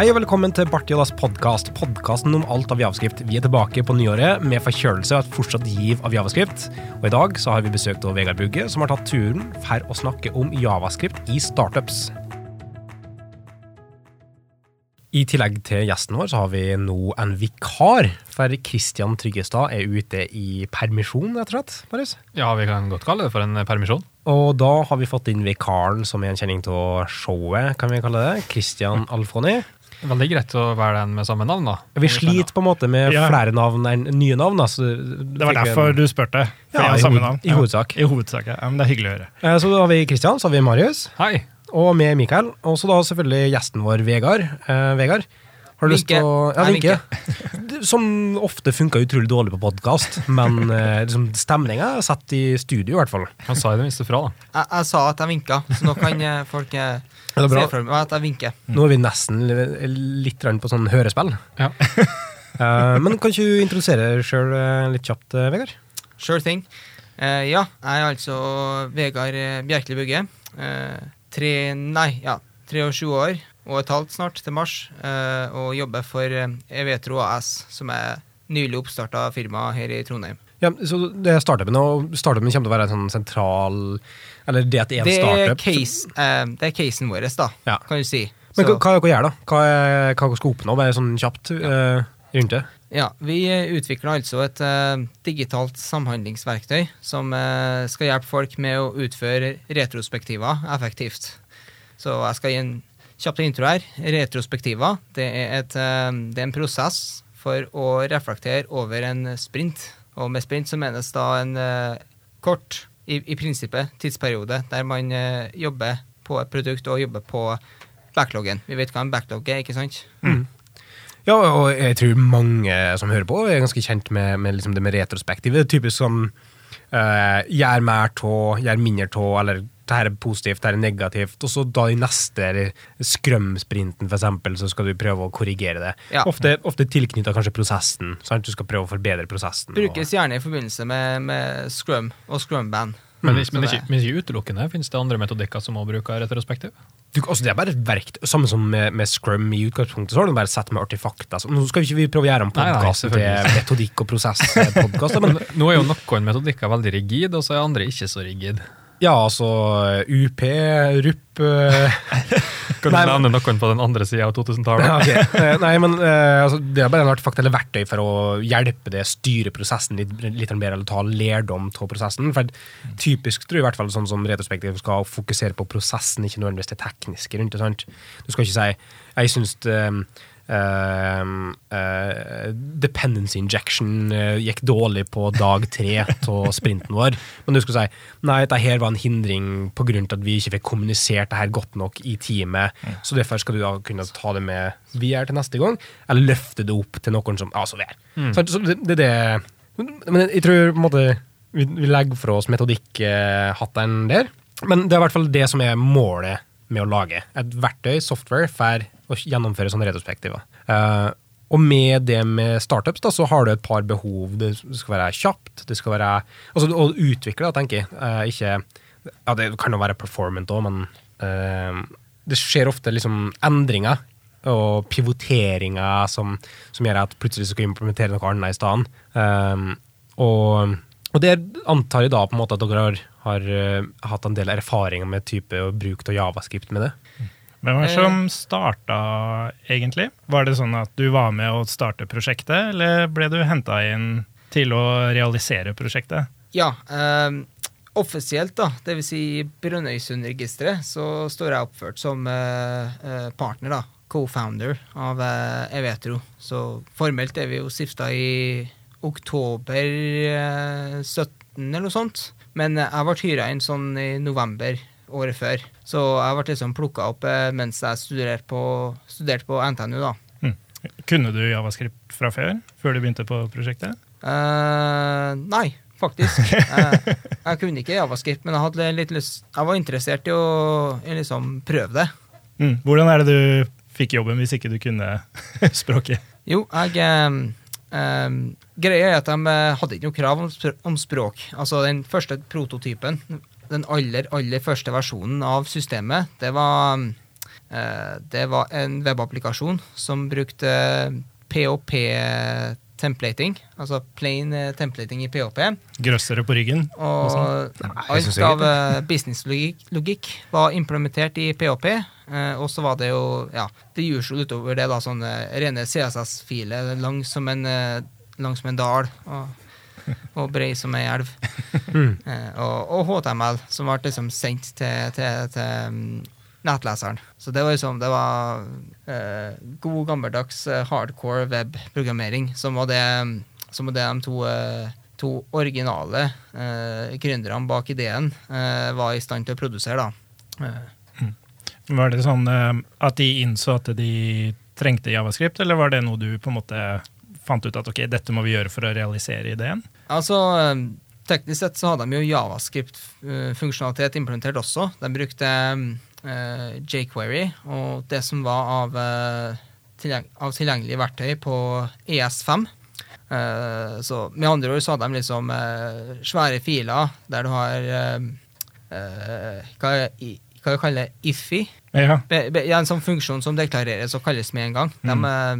Hei og velkommen til Bartiolas podkast, podkasten om alt av javascript. Vi er tilbake på nyåret med forkjølelse og et fortsatt giv av javascript. Og i dag så har vi besøkt av Vegard Bugge, som har tatt turen for å snakke om javascript i startups. I tillegg til gjesten vår så har vi nå en vikar, for Kristian Tryggestad er ute i permisjon, rett og slett. Marius. Ja, vi kan godt kalle det for en permisjon. Og da har vi fått inn vikaren som er en kjenning av showet, kan vi kalle det. Kristian Alfoni. Veldig greit å være den med samme navn, da. Vi sliter på en måte med Ja. flere navn enn nye navn. Altså, Det var derfor du spurte. For Ja, jeg har samme navn. i hovedsak. Ja, I hovedsak, ja. ja. Men det er hyggelig å høre. Eh, Så da har vi Kristian, så har vi Marius, Hei! og med Mikael. Og så da selvfølgelig gjesten vår, Vegard. Eh, Vegard, har du lyst til å Ja, Vinke. Som ofte funka utrolig dårlig på podkast, men eh, liksom, stemninga er satt i studio, i hvert fall. Han sa i det minste fra, da. Jeg, jeg sa at jeg vinka, så nå kan eh, folk eh, bra? se for meg at jeg vinker. Nå er vi nesten li- litt grann på sånn hørespill. Ja. Eh, men kan ikke du introdusere deg sjøl litt kjapt, eh, Vegard? Sure thing. Eh, ja, jeg er altså Vegard eh, Bjerkeli Bugge. Eh, tre, nei, ja, 23 år og et halvt snart til mars, eh, og jobber for eh, Evetro AS, som er nylig oppstarta firma her i Trondheim. Ja, så det startupen, og startupen kommer til å være en sånn sentral Eller det at det er en Det er, startup. case, eh, det er casen vår, da, Ja. kan du si. Men Så- hva, hva det dere gjør, da? Hva er hva skal oppnå? Bare sånn kjapt eh, rundt det? Ja, Vi utvikler altså et eh, digitalt samhandlingsverktøy som eh, skal hjelpe folk med å utføre retrospektiver effektivt. Så jeg skal gi en kjapp intro her. Retrospektiver det er, et, eh, det er en prosess for å reflektere over en sprint. Og med sprint så menes da en eh, kort, i, i prinsippet, tidsperiode der man eh, jobber på et produkt og jobber på backloggen. Vi vet hva en backlog er, ikke sant? Ja, og jeg tror mange som hører på, er ganske kjent med, med liksom det med retrospektiv. Det er typisk som uh, gjør mer tå, gjør mindre tå, eller det her er positivt, det her er negativt. Og så da i neste skrømsprinten, f.eks., så skal du prøve å korrigere det. Ja. Ofte, ofte tilknytta kanskje prosessen. Sant? Du skal prøve å forbedre prosessen. og- Brukes gjerne i forbindelse med, med scrum og scrum-band. Men, Mm, men, ikke, men ikke utelukkende. Finnes det andre metodikker som må bruker retrospektiv? Du, altså det er bare et verktøy. Samme som med, med Scrum i utgangspunktet. Så har du bare sett med artefakter. Altså. nå skal vi ikke prøve å gjøre nei, podkast til metodikk og prosess-podkast. Men Nå er jo noen metodikker veldig rigid, og så er andre ikke så rigid. Ja, altså UP, RUP eh, Kan du Nei, nevne noen på den andre sida av 2000-tallet? ja, ok. Eh, Nei, men eh, altså, det er bare en artefakt eller verktøy for å hjelpe det styre prosessen litt, litt mer, eller ta lærdom av prosessen. For typisk tror jeg i hvert fall sånn som retrospektiv skal fokusere på prosessen, ikke nødvendigvis det tekniske rundt det. sant? Du skal ikke si Jeg synes um, dependency injection eh, gikk dårlig på dag tre av sprinten vår. Men du skulle si nei, dette her var en hindring pga. at vi ikke fikk kommunisert det her godt nok i teamet. Så derfor skal du da kunne ta det med videre til neste gang, eller løfte det opp til noen som Altså, vær. Så, så det, det det. Men jeg tror på en måte vi legger fra oss metodikkhatteren der. Men det er i hvert fall det som er målet med å lage et verktøy, software, for å gjennomføre sånne retrospektiver. Uh, og med det med startups, da, så har du et par behov. Det skal være kjapt, det skal være Altså å utvikle, tenker jeg. Uh, ikke Ja, det kan jo være performant òg, men uh, det skjer ofte liksom endringer og pivoteringer som, som gjør at plutselig skal implementere noe annet i stedet. Um, og, og det antar jeg da på en måte at dere har, har hatt en del erfaringer med type bruk av javascript med det. Hvem var det som starta, egentlig? Var det sånn at du var med å starte prosjektet, eller ble du henta inn til å realisere prosjektet? Ja, eh, offisielt, da, dvs. Si Brønnøysundregisteret, så står jeg oppført som eh, eh, partner, da. Co-founder av eh, Evetro. Så formelt er vi jo stifta i oktober eh, 17 eller noe sånt. Men eh, jeg ble hyra inn sånn i november året før. Så jeg ble liksom plukka opp eh, mens jeg studerte på, studerte på NTNU, da. Mm. Kunne du javascript fra før? Før du begynte på prosjektet? Uh, nei, faktisk. Jeg, jeg kunne ikke javascript, men jeg hadde litt lyst Jeg var interessert i å liksom prøve det. Mm. Hvordan er det du fikk jobben hvis ikke du kunne språket? Jo, jeg Um, um, Greia er at de eh, hadde ikke noe krav om språk. Altså den første prototypen, den aller, aller første versjonen av systemet, det var Eh, det var en webapplikasjon som brukte POP-templating, altså plain eh, templating i POP. Grøssere på ryggen. Og jeg Nei, alt av eh, businesslogikk var implementert i eh, og så var det jo ja, det usual utover det, da, sånne rene CSS-filer langs som en, som en dal. Og, og brei som ei elv. Mm. og, og HTML, som ble liksom sendt til, til, til mm, nettleseren. Så det var liksom det var eh, god gammeldags eh, hardcore webprogrammering, som var det, som var det de to eh, to originale eh, gründerne bak ideen eh, var i stand til å produsere. da. Eh, Var det sånn eh, at de innså at de trengte javascript, eller var det noe du på en måte fant ut at ok, dette må vi gjøre for å realisere ideen? altså, eh, Teknisk sett så hadde de jo javascript-funksjonalitet implementert også. De brukte eh, jQuery og det som var av, eh, tilgjeng av tilgjengelige verktøy på ES5. Eh, så med andre ord så hadde de liksom eh, svære filer der du har eh, eh, hva, i- hva vi kaller IFI. Ja. Be, be, ja, en sånn funksjon som deklareres og kalles med en gang. De eh,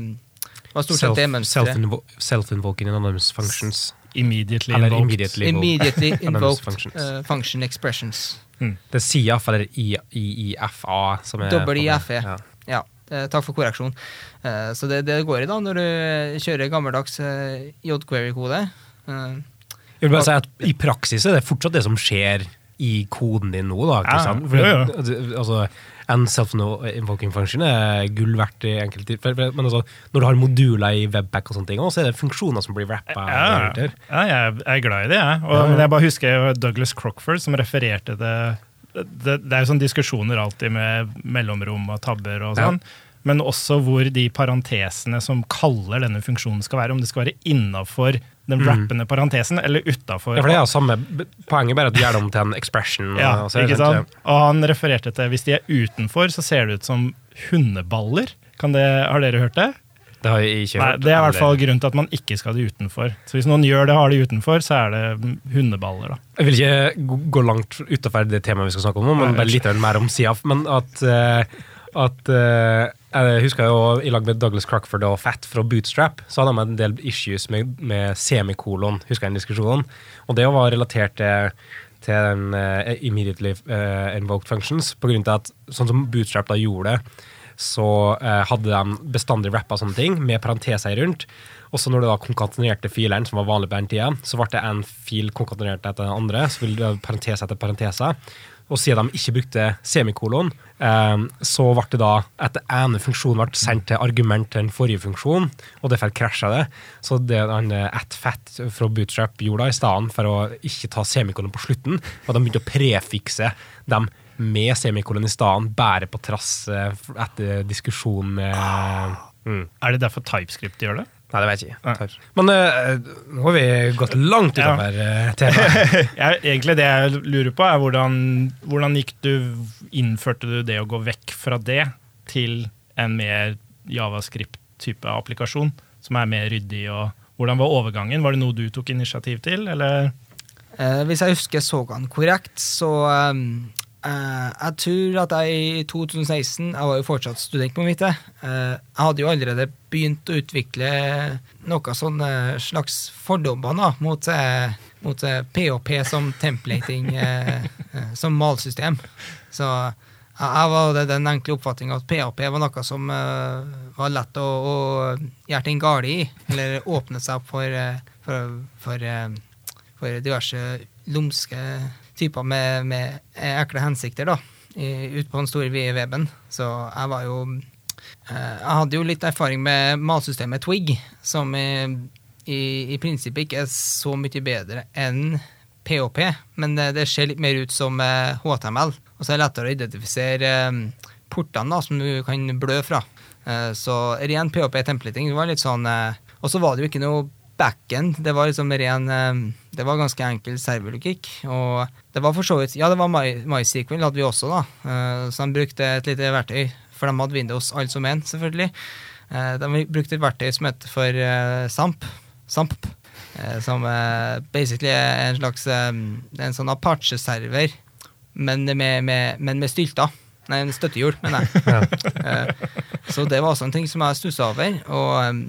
var stort sett Self-invoking anonymous functions. Immediately Eller invoked. immediately invoked. Immediately invoked functions. Uh, function expressions. Det er CIAF eller IIFA som er Dobbel IFE. Ja. Ja, Uh, takk for korreksjon. Uh, så det, det går i da når du kjører gammeldags eh, jQuery-kode. Eh, Jeg vil bare si at I praksis er det fortsatt det som skjer i koden din nå. da, ikke sant? jo, ja, ja. altså, En self-invoking function er gull verdt i enkelte tilfeller. Men altså, når du har moduler i webpack, og sånne ting, så er det funksjoner som blir rappa. Ja, ja, jeg er glad i det, jeg. Og. Men jeg bare husker Douglas Crockford som refererte det Det, det er jo sånne diskusjoner alltid med mellomrom og tabber og sånn. Men også hvor de parentesene som kaller denne funksjonen skal være, om det skal være innafor den rappende parentesen eller utafor. Mm. Ja, for det er jo samme Poenget bare at du gjør det om til en expression. Ja, og så er ikke sant? Og han refererte til hvis de er utenfor, så ser det ut som hundeballer. Kan det, har dere hørt det? Det har jeg ikke hørt. Nei. Det er i hvert fall grunnen til at man ikke skal ha det utenfor. Så hvis noen gjør det, har det utenfor, så er det mm, hundeballer, da. Jeg vil ikke gå- langt utenfor det temaet vi skal snakke om nå, men bare litt mer om SIAF. Men at, eh, at eh, Jeg husker jo i lag med Douglas Crockford og Fat fra Bootstrap, så hadde de en del issues med, med semikolon, husker jeg den diskusjonen. Og det var relatert til til den uh, immediately uh, invoked functions, på grunn av at sånn som Bootstrap da gjorde det, så uh, hadde de bestandig rappa sånne ting, med parenteser rundt. Og så når du da konkatenerte fileren, som var vanlig på den tida, så ble det en fil konkatenert etter den andre, så ville det parentese parentes etter parenteser. Og siden de ikke brukte semikolon, eh, så ble det da etter ene funksjonen ble sendt til argument til den forrige funksjonen, og derfor krasja det. Så det han at fat fra Bootstrap gjorde da, i stedet for å ikke ta semikolon på slutten, var at de begynte å prefikse dem med semikolon i stedet, bare på trass eh, etter diskusjon med mm. Er det derfor TypeScript gjør det? Nei, det vet jeg ikke. Takk. Men uh, nå har vi gått langt Ja. utover uh, temaet. Egentlig det jeg lurer på, er hvordan, hvordan gikk du, innførte du det å gå vekk fra det til en mer javascript-type applikasjon, som er mer ryddig? og Hvordan var overgangen? Var det noe du tok initiativ til, eller? Uh, hvis jeg husker Sogan korrekt, så eh, Jeg tror at jeg i 2016 Jeg var jo fortsatt student på mitt. eh, jeg hadde jo allerede begynt å utvikle noe sånn eh, slags fordommer da, mot, eh, mot eh, PHP som templating, eh, eh, som malsystem. Så jeg var den enkle oppfatninga at PHP var noe som eh, var lett å, å gjøre ting galt i, eller åpne seg opp for, eh, for, for eh, for diverse lumske typer med, med ekle hensikter da, ut på den store vide weben. Så jeg var jo eh, Jeg hadde jo litt erfaring med matsystemet Twig, som i, i, i prinsippet ikke er så mye bedre enn PHP, men det, det ser litt mer ut som eh, HTML. Og så er det lettere å identifisere eh, portene da, som du kan blø fra. Eh, så ren PHP-templating var litt sånn eh, Og så var det jo ikke noe backend. Det var liksom ren eh, Det var ganske enkel serverlogikk. Og det var for så vidt Ja, det var My- hadde vi også, da. Eh, Så de brukte et lite verktøy. For de hadde Windows alt som en, selvfølgelig. Eh, De brukte et verktøy som heter for SAMP. SAMP. Som basically er en slags en sånn Apache-server, men med, med, men med stylter. Nei, en støttehjul, mener jeg. Ja. så det var også en ting som jeg stussa over. Og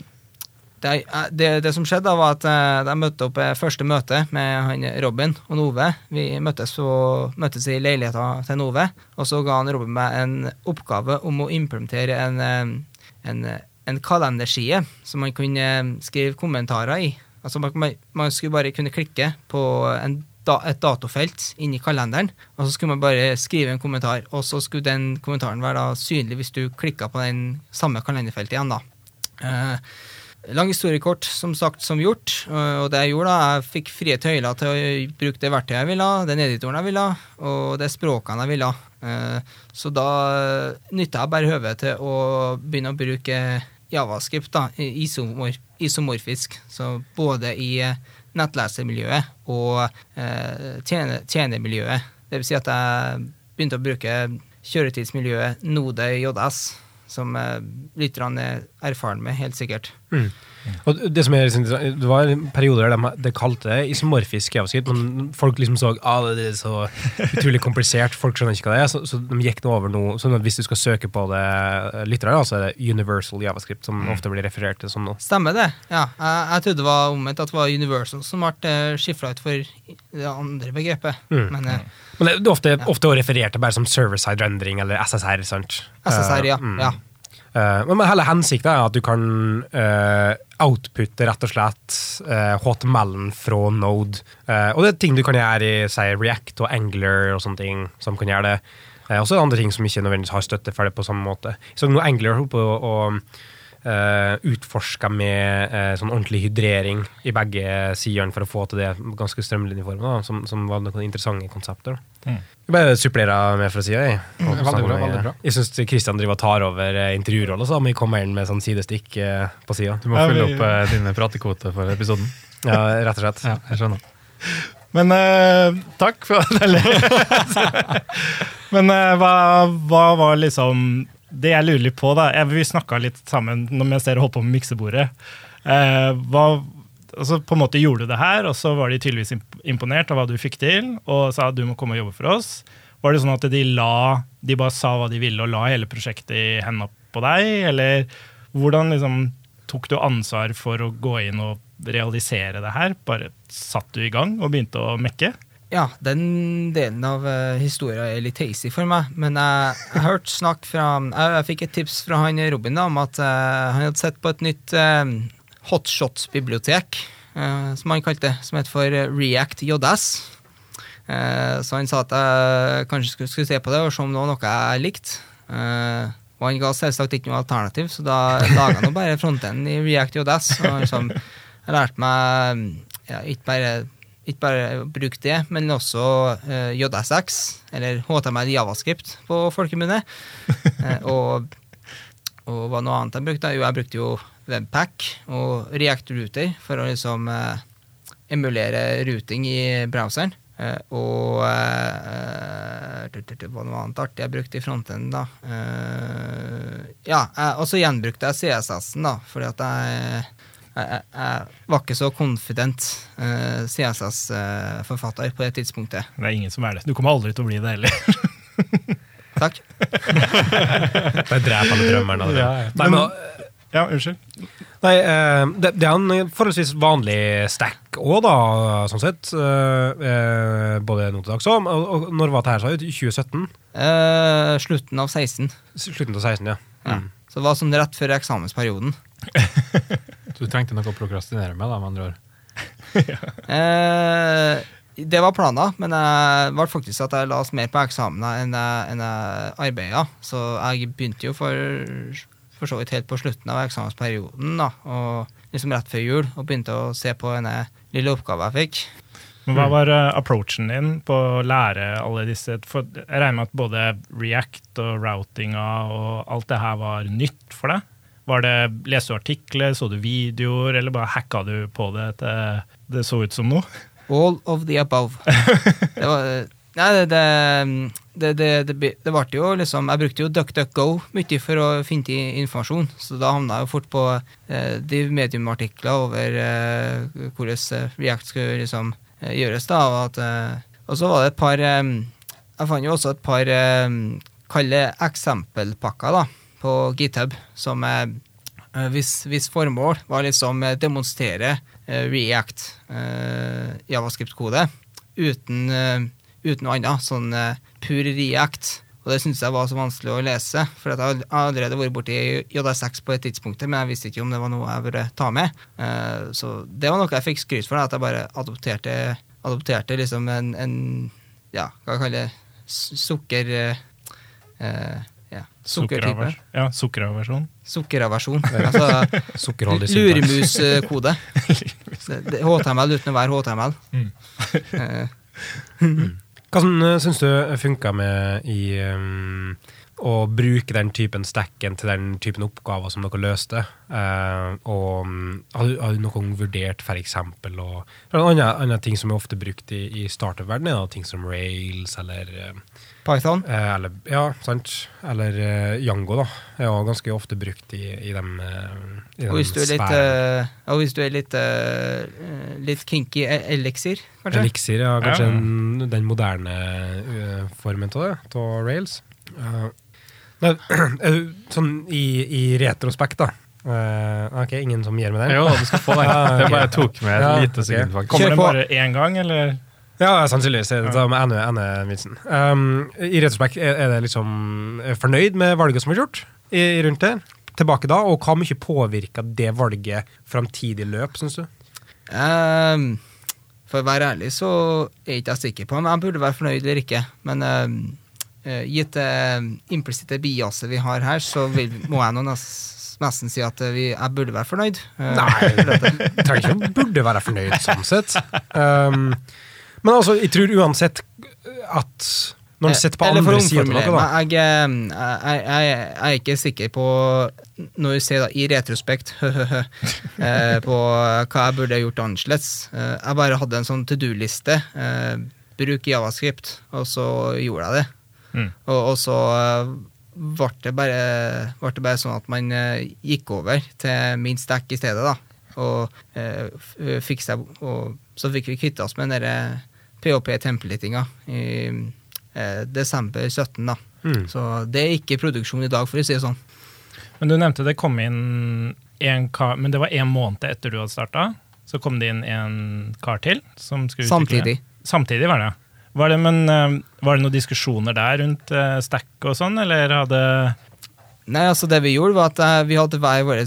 det, eh, det, det som skjedde, da var at eh, jeg møtte opp eh, første møte med han Robin og Nove. Vi møttes, og, møttes i leiligheta til Nove, og så ga han Robin meg en oppgave om å implementere en, eh, en, en kalenderside som man kunne eh, skrive kommentarer i. Altså man, man, skulle bare kunne klikke på en et datofelt inni kalenderen, og så skulle man bare skrive en kommentar, og så skulle den kommentaren være da synlig hvis du klikka på den samme kalenderfeltet igjen, da. Eh, lang historie kort, som sagt, som gjort. Og det jeg gjorde, da, jeg fikk frie tøyler til å bruke det verktøyet jeg ville, den editoren jeg ville, og det språkene jeg ville. Eh, så da nytta jeg bare høvet til å begynne å bruke javascript, da, isomor isomorfisk. Så både i eh, nettlesermiljøet og eh, tjene, tjenermiljøet. Det vil si at jeg begynte å bruke kjøretidsmiljøet Node JS, som eh, lytterne er erfaren med, helt sikkert. Mm. Og det som er det var perioder der de, de kalte det isomorfisk javascript, men folk liksom så ah, det er så utrolig komplisert, folk skjønner ikke hva det er, så, så de gikk nå over noe sånn at hvis du skal søke på det lytterne, så er det universal javascript, som ofte blir referert til som noe. Stemmer det. Ja, jeg, jeg trodde det var omvendt, at det var universal som ble uh, skifra ut for det andre begrepet. Mm. Men eh, Men det er ofte, ofte referert til bare som server-side rendering eller SSR, sant? SSR, ja. Eh, mm. ja. Eh, men hele hensikten er at du kan uh, outputte rett og slett uh, HTML-en fra Node. Uh, og det er ting du kan gjøre i say, React og Angler og sånne ting som kan gjøre det. Uh, og så er det andre ting som ikke nødvendigvis har støtte for det på samme måte. Så nå Angler holder på å uh, utforska med sånn ordentlig hydrering i begge sidene for å få til det ganske strømlinjeformet, som, som var noen interessante konsepter. Mm. Jeg bare supplerer med fra sida. Jeg, Mm, veldig bra, veldig bra. jeg syns Kristian driver og tar over eh, intervjurollen, så da må jeg komme inn med sånn sidestikk eh, på sida. Du må Ja, fylle vi- opp eh, dine pratekvoter for episoden. Ja, rett og slett. Ja, jeg skjønner. Men eh, takk for Eller Men eh, hva, hva var liksom Det jeg lurer litt på, da jeg, Vi snakka litt sammen når ser dere holdt på med miksebordet. Eh, hva altså på en måte gjorde du det her, og så var de tydeligvis imponert av hva du fikk til, og sa at du må komme og jobbe for oss. Var det sånn at de la, de bare sa hva de ville, og la hele prosjektet i hendene på deg? Eller hvordan liksom tok du ansvar for å gå inn og realisere det her? Bare satt du i gang og begynte å mekke? Ja, den delen av uh, historien er litt hazy for meg. Men jeg, jeg hørte snakk fra jeg, jeg fikk et tips fra han Robin da, om at uh, han hadde sett på et nytt uh, hotshots-bibliotek, uh, som han kalte det, som heter for eh, React JS. Eh, så han sa at jeg kanskje skulle, skulle se på det og se om det var noe jeg likte. Eh, og han ga selvsagt ikke noe alternativ, så da laga han bare frontenden i React JS. Og liksom, jeg lærte meg ja, ikke bare ikke bare bruke det, men også uh, JSX, eller HTML Javascript på folkemunne. uh, og, og hva noe annet jeg brukte? Jo, jeg brukte jo Webpack og React Router for å liksom uh, emulere routing i browseren. Eh, og eh, det- var noe annet artig jeg brukte i fronten, da. Eh, ja, og så gjenbrukte jeg CSS-en, da, fordi at jeg jeg, var ikke så confident uh, CSS-forfatter på det tidspunktet. Det er ingen som er det. Du kommer aldri til å bli det heller. Takk. Bare drep alle drømmerne. Ja, ja. Nei, men, Ja, unnskyld. nei uh, det, det er en forholdsvis vanlig stack òg, da, sånn sett. Uh, eh, både nå til dags og, og, og når var det her, sa du? 2017? Eh, slutten av 16. Slutten av 16, ja. Ja. Mm. Så det var sånn rett før eksamensperioden. Du trengte noe å prokrastinere med, da, med andre ord. Eh, det var planen, men det ble faktisk at jeg la oss mer på eksamener enn jeg, enn jeg arbeida. Så jeg begynte jo for, for så vidt helt på slutten av eksamensperioden, da, og liksom rett før jul, og begynte å se på denne lille oppgave jeg fikk. Men hva var eh, approachen din på å lære alle disse For jeg regner med at både React og routinga og alt det her var nytt for deg? Var det, Leste du artikler, så du videoer, eller bare hacka du på det til det så ut som noe? All of the above. Det var Nei, det det, det, det, det, det ble jo liksom Jeg brukte jo DuckDuckGo mye for å finne informasjon, så da havna jeg jo fort på eh, de mediumartikler over eh, hvordan React skulle liksom gjøres, da. Og, at, eh, og så var det et par eh, Jeg fant jo også et par kalle eksempelpakker da, på GitHub, som eh, eh, hvis, hvis formål var liksom eh, demonstrere eh, React eh, javascript-kode uten, eh, uten noe annet, sånn eh, pur React. Og det syntes jeg var så vanskelig å lese, for jeg har allerede vært borti JD6 på et tidspunkt, men jeg visste ikke om det var noe jeg burde ta med. Eh, så det var noe jeg fikk skryt for, at jeg bare adopterte, adopterte liksom en, en ja, hva kaller jeg det, sukker... eh, eh, ja, sukkertype. Ja, sukkeravversjon. Sukkeravversjon. Altså Sukkerholdig luremuskode. HTML uten å være HTML. Eh, Hva syns du funka med i um, å bruke den typen stacken til den typen oppgaver som dere løste? Uh, og um, har, du, har du noen gang vurdert for En annen ting som er ofte brukt i, i startup-verdenen, er ting som Rails eller eh, Python. Eh, eller, ja, sant. Eller uh, Django, da. Er jo ganske ofte brukt i, i dem uh, i Og hvis du er litt, sfæren. og hvis du er litt, litt kinky elixir, kanskje? Elixir, ja. Kanskje Ja. en, den moderne formen av det, av Rails. Nei, sånn i, i retrospekt, da. Uh, ok, ingen som gir meg den? Jo, du skal få den. Ja, okay. Jeg bare tok med et Ja, lite sekund. Kommer den bare én gang, eller? Ja, sannsynligvis. er det Da med Anne Um, I retrospekt, er, er det liksom er fornøyd med valget som er gjort i, rundt det? Tilbake da, og hva mye påvirka det valget framtidig løp, syns du? Um, for å være ærlig så er jeg ikke sikker på om jeg burde være fornøyd eller ikke. Men um, eh, gitt det implisitte biaset vi har her, så vil, må jeg nå nes- nesten si at eh, vi, jeg burde være fornøyd. Eh, Nei, jeg trenger ikke å burde være fornøyd sånn sett. Um, men altså, jeg tror uansett at når du sitter på andre sida av noe, da jeg, eh, jeg, jeg, jeg er ikke sikker på, når vi ser da, i retrospekt, eh, på hva jeg burde gjort annerledes. Eh, Jeg bare hadde en sånn to do-liste. eh, Bruk javascript, og så gjorde jeg det. Mm. Og, og så eh, ble det, bare, ble det bare sånn at man eh, gikk over til min stack i stedet, da. Og eh, fikk seg Og så fikk vi kvitte oss med den derre PHP-templatinga i eh, desember 17, da. Mm. Så det er ikke produksjon i dag, for å si det sånn. Men du nevnte det kom inn en kar, men det var en måned etter du hadde starta. Så kom det inn en kar til som skulle utvikle Samtidig. Samtidig var det. Var det, men eh, var det noen diskusjoner der rundt eh, stack og sånn, eller hadde Nei, altså det vi gjorde, var at eh, vi hadde hver vår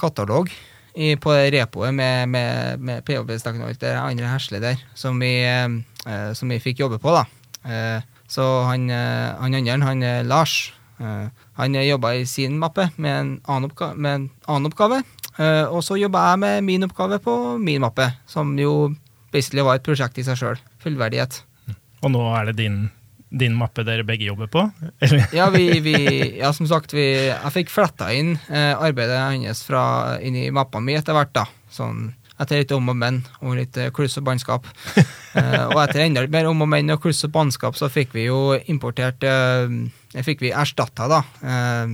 katalog i, på repoet med, med, med PHB-stakken det andre heslet der, som vi, eh, som vi fikk jobbe på, da. Eh, så han, eh, han andre, han eh, Lars, eh, han jobba i sin mappe med en annen oppgave, med en annen oppgave og så jobba jeg med min oppgave på min mappe, som jo basically var et prosjekt i seg sjøl. Fullverdighet. Og nå er det din, din mappe dere begge jobber på? Eller? Ja, vi, vi, ja, som sagt, vi, jeg fikk fletta inn eh, arbeidet hans fra inn i mappa mi etter hvert. da. Sånn, etter litt om og men og litt eh, kluss og bannskap. Eh, og etter enda litt mer om og men og kluss og bannskap, så fikk vi jo importert eh, Fikk vi erstatta, da. Eh,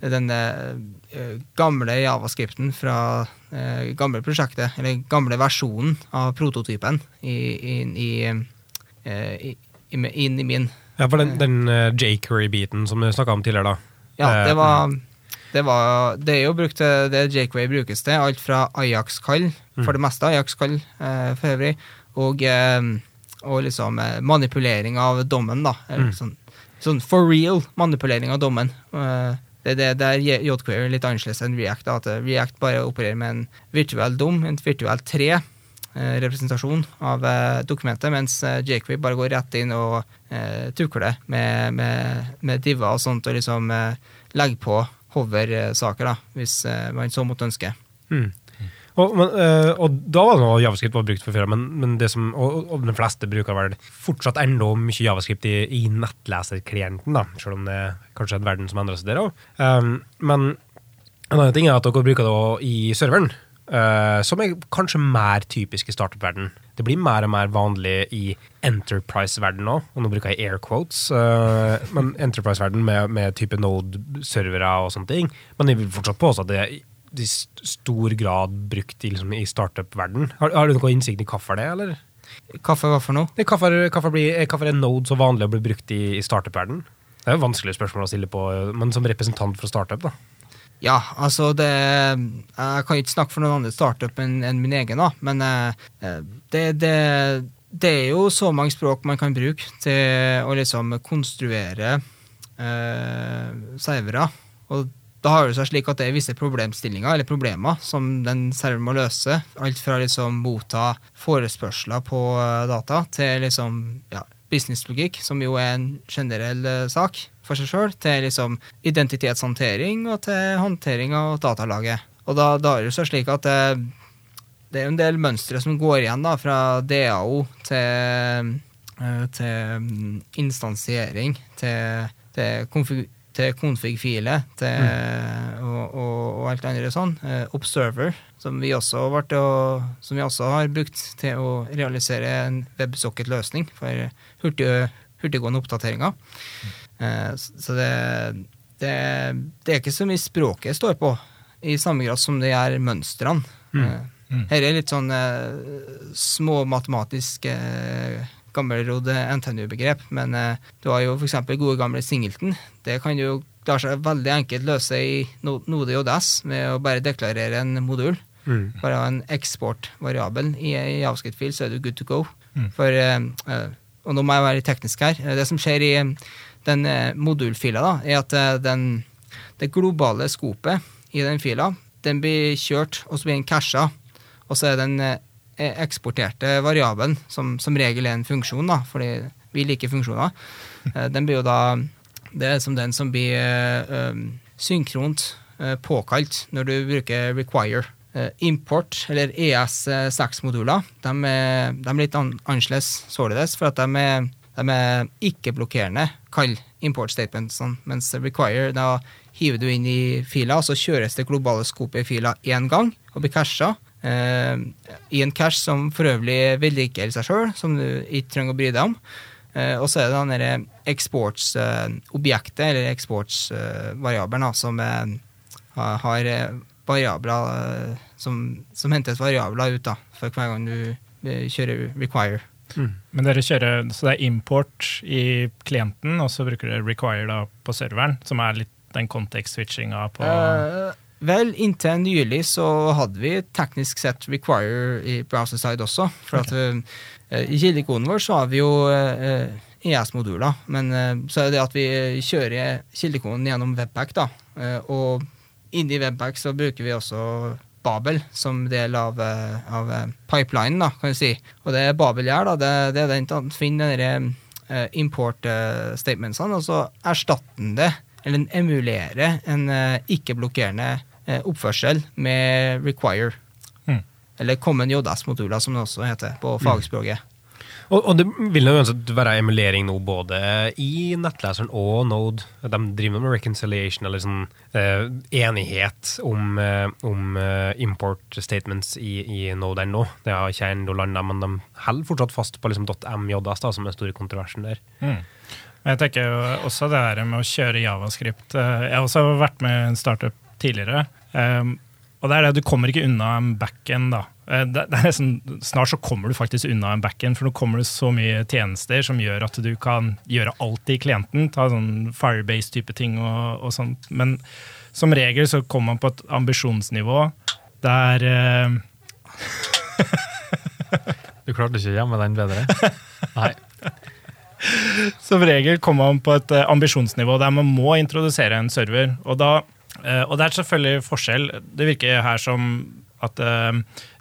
den eh, gamle javascripten fra eh, gamle prosjektet, eller gamle versjonen av prototypen, i, inn i, eh, i, i, inn i min. Ja, for den, den uh, jQuery-biten som du snakka om tidligere, da. Ja, Eh, det var det, var, det er jo brukt til det Jakeway brukes til. Alt fra Ajax-kall, for det meste Ajax-kall eh, for øvrig, og, eh, og liksom eh, manipulering av dommen, da. Mm. Sånn, sånn for real manipulering av dommen. Eh, det, det, det er J- JQuery litt annerledes enn React. Da, at eh, React bare opererer med en virtuell dom, en virtuell tre. Eh, Representasjon av eh, dokumentet, mens eh, jQuery bare går rett inn og tukler med, med, med diver og sånt, og liksom legger på hover-saker, da, hvis man så måtte ønske. Mm. Og, men, og da var det noe javascript var brukt for før, men, men det som, og, og de fleste bruker vel fortsatt enda mye javascript i, i nettleserklienten, da, selv om det er kanskje en verden som endrer seg der òg. Um, men en annen ting er at dere bruker det i serveren, eh, som er kanskje mer typisk i startup-verden. Det blir mer og mer vanlig i enterprise-verden nå, og nå bruker jeg air quotes, uh, men enterprise-verden med, med type node-servere og sånne ting. Men jeg vil fortsatt påstå at det er i stor grad brukt i, liksom, i startup-verden. Har, har du noe innsikt i hvorfor det, eller? Kaffe hva for noe? Hvorfor, er node så vanlig å bli brukt i, i startup-verden? Det er jo vanskelige spørsmål å stille på, men som representant for startup, da. Ja, altså det Jeg kan ikke snakke for noen andre startup enn en min egen, da, men eh, det, det, det er jo så mange språk man kan bruke til å liksom konstruere eh, servere. Og da har det seg slik at det er visse problemstillinger eller problemer som den serveren må løse. Alt fra liksom motta forespørsler på eh, data til liksom ja, businesslogikk, som jo er en generell eh, sak for seg sjøl, til liksom identitetshåndtering og til håndtering av datalaget. Og da, da er det seg slik at det, det er en del mønstre som går igjen da, fra DAO til, eh, til mm, instansiering, til, til konfig til config-file til, og, og, og, alt andre sånn. Eh, Observer, som vi, å, som vi også har brukt til å realisere en WebSocket-løsning for hurtig, hurtiggående oppdateringer. Eh, så det, det, det, er ikke så mye språket står på, i samme grad som det er mønstrene. Mm. Eh, Mm. Her er litt sånn eh, små matematiske eh, NTNU-begrep, men eh, du har jo f.eks. gode gamle Singleton. Det kan jo klare seg veldig enkelt løse i no Node JS med å bare deklarere en modul. Mm. Bare ha en eksportvariabel i, i javascript-fil, så er du good to go. Mm. For, eh, eh, og nå må jeg være teknisk her. Det som skjer i eh, den eh, modulfila, da, er at eh, den, det globale skopet i den fila, den blir kjørt, og så blir den casha. Og så er den eh, eksporterte variabelen, som som regel er en funksjon, da, fordi vi liker funksjoner, den blir jo da Det er som den som blir um, synkront øh, påkalt når du bruker require. Import, eller ES6-moduler, de, de er litt an annerledes således, for at de er, de er ikke-blokkerende, kall import statementsene, mens require, da hiver du inn i fila, og så kjøres det globale skopet i fila én gang og blir casha. Eh, I en cache som for øvrig vedlikeholder seg sjøl, som du ikke trenger å bry deg om. Eh, og så er det den eksportsobjektet, eksportsobjektet, eller eksportsvariabelen, som er, har, eh, variabler eh, som, som hentes variabler ut da, for hver gang du eh, kjører require. Men dere kjører, så det er import i klienten, og så bruker dere require da på serveren, som er litt den context-switchinga på uh, vel, inntil nylig så hadde vi teknisk sett require i browser-side også. For at uh, i kildekoden vår så har vi jo uh, ES-moduler, men eh, så er det at vi kjører kildekoden gjennom Webpack, da. Eh, og inni Webpack så bruker vi også Babel som del av, eh, av eh, pipelinen, da, kan du si. Og det Babel gjør, da, det, det er den at finner denne eh, import-statementsene, og så erstatter den det, eller den emulerer en ikke-blokkerende oppførsel med require. Mm. Eller common JS-moduler, som det også heter på fagspråket. Og, og det vil jo uansett være emulering nå både i nettleseren og Node. De driver med reconciliation, eller sånn eh, enighet om, eh, om eh, import statements i, i Node ennå. Det har ikke ennå landa, men de holder fortsatt fast på liksom .mjs, da, som er den store kontroversen der. Mm. Jeg tenker jo også det her med å kjøre javascript. eh, Jeg har også vært med i en startup tidligere. um, Og det er det, du kommer ikke unna en backend, da. Eh, Det, det er nesten, snart så kommer du faktisk unna en backend, for nå kommer det så mye tjenester som gjør at du kan gjøre alt i klienten. Ta sånn Firebase-type ting og, og sånt. Men som regel så kommer man på et ambisjonsnivå der eh, Du klarte ikke å gjemme den bedre? Nei. Som regel kommer man på et eh, ambisjonsnivå der man må introdusere en server. Og, da, eh, og det er selvfølgelig forskjell. Det virker her som at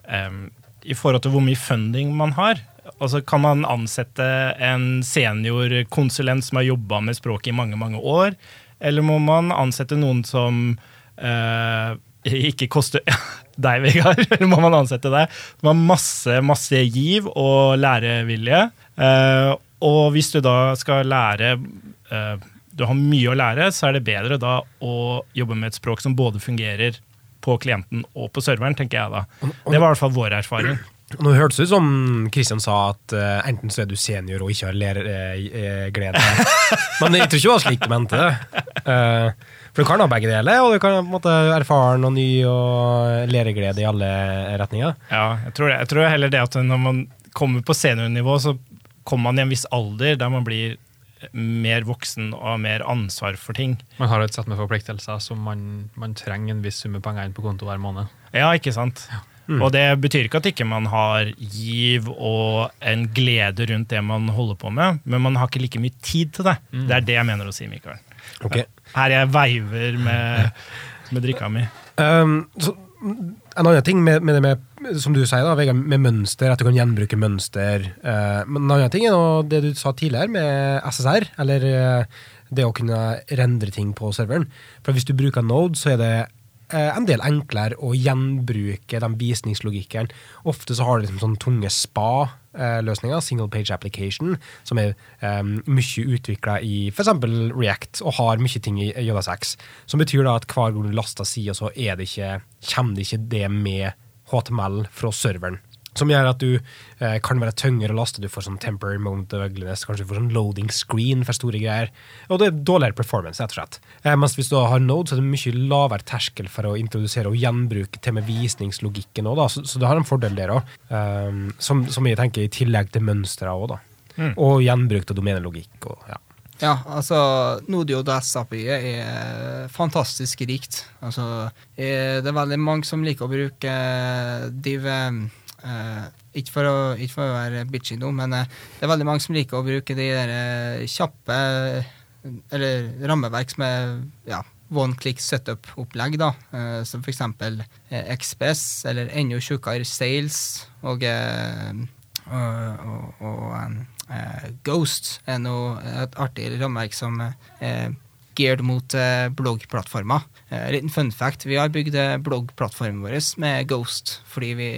em, i forhold til hvor mye funding man har, altså kan man ansette en seniorkonsulent som har jobba med språket i mange, mange år, eller må man ansette noen som uh, ikke koster deg, Vegard, eller må man ansette deg, som har masse, masse giv og lærevilje. Uh, og hvis du da skal lære uh, Du har mye å lære, så er det bedre da å jobbe med et språk som både fungerer på klienten og på serveren, tenker jeg da. Det var i hvert fall vår erfaring. Nå hørtes det ut som Kristian sa at uh, enten så er du senior og ikke har læreglede. Men jeg tror ikke det var slik du mente det. Uh, for du kan ha begge deler, og du kan måte erfaren og ny og læreglede i alle retninger. Ja, jeg tror, det. jeg tror heller det at når man kommer på seniornivå, så kommer man i en viss alder der man blir mer voksen og mer ansvar for ting. Man har et sett med forpliktelser som man, man trenger en viss summe penger inn på konto hver måned. Ja, ikke sant? Mm. Og det betyr ikke at ikke man har giv og en glede rundt det man holder på med, men man har ikke like mye tid til det. Mm. Det er det jeg mener å si, Mikael. Okay. Her jeg veiver med, med drikka mi. Um, så, en annen ting med, med det med, som du sier da, Vegard, med mønster, at du kan gjenbruke mønster. eh, men en annen ting er nå det du sa tidligere med SSR, eller eh, det å kunne rendre ting på serveren. For hvis du bruker Node, så er det eh, en del enklere å gjenbruke den visningslogikken. Ofte så har du liksom sånne tunge spa-løsninger, single page application, som er um, mye utvikla i f.eks. React, og har mye ting i JSX. Som betyr da at hver gang du laster sida, så det ikke, kommer det ikke det med HTML fra serveren. Som gjør at du eh, kan være tyngre laste. Du får sånn temporary moment of ugliness, kanskje du får sånn loading screen for store greier. Og det er dårligere performance, rett og slett. Eh, mens hvis du har Node, så er det mye lavere terskel for å introdusere og gjenbruke til med visningslogikken òg, så, så det har en fordel der òg. som, som jeg tenker i tillegg til mønstre òg, da. Mm. Og gjenbruk av domenelogikk og ja. Ja, altså Node.js-API-et er fantastisk rikt. Altså, er det er veldig mange som liker å bruke div eh, ikke, for å, ikke for å være bitchy nå, men eh, det er veldig mange som liker å bruke de der eh, kjappe Eller rammeverk som er ja, one click setup-opplegg, da. Eh, som for eksempel eh, XPS, eller enda tjukkere Sales og, eh, og, og, eh, Ghost er noe, et artig rammeverk som er geared mot eh, bloggplattformer. Eh, liten fun fact, vi har bygd eh, bloggplattformen vår med Ghost fordi vi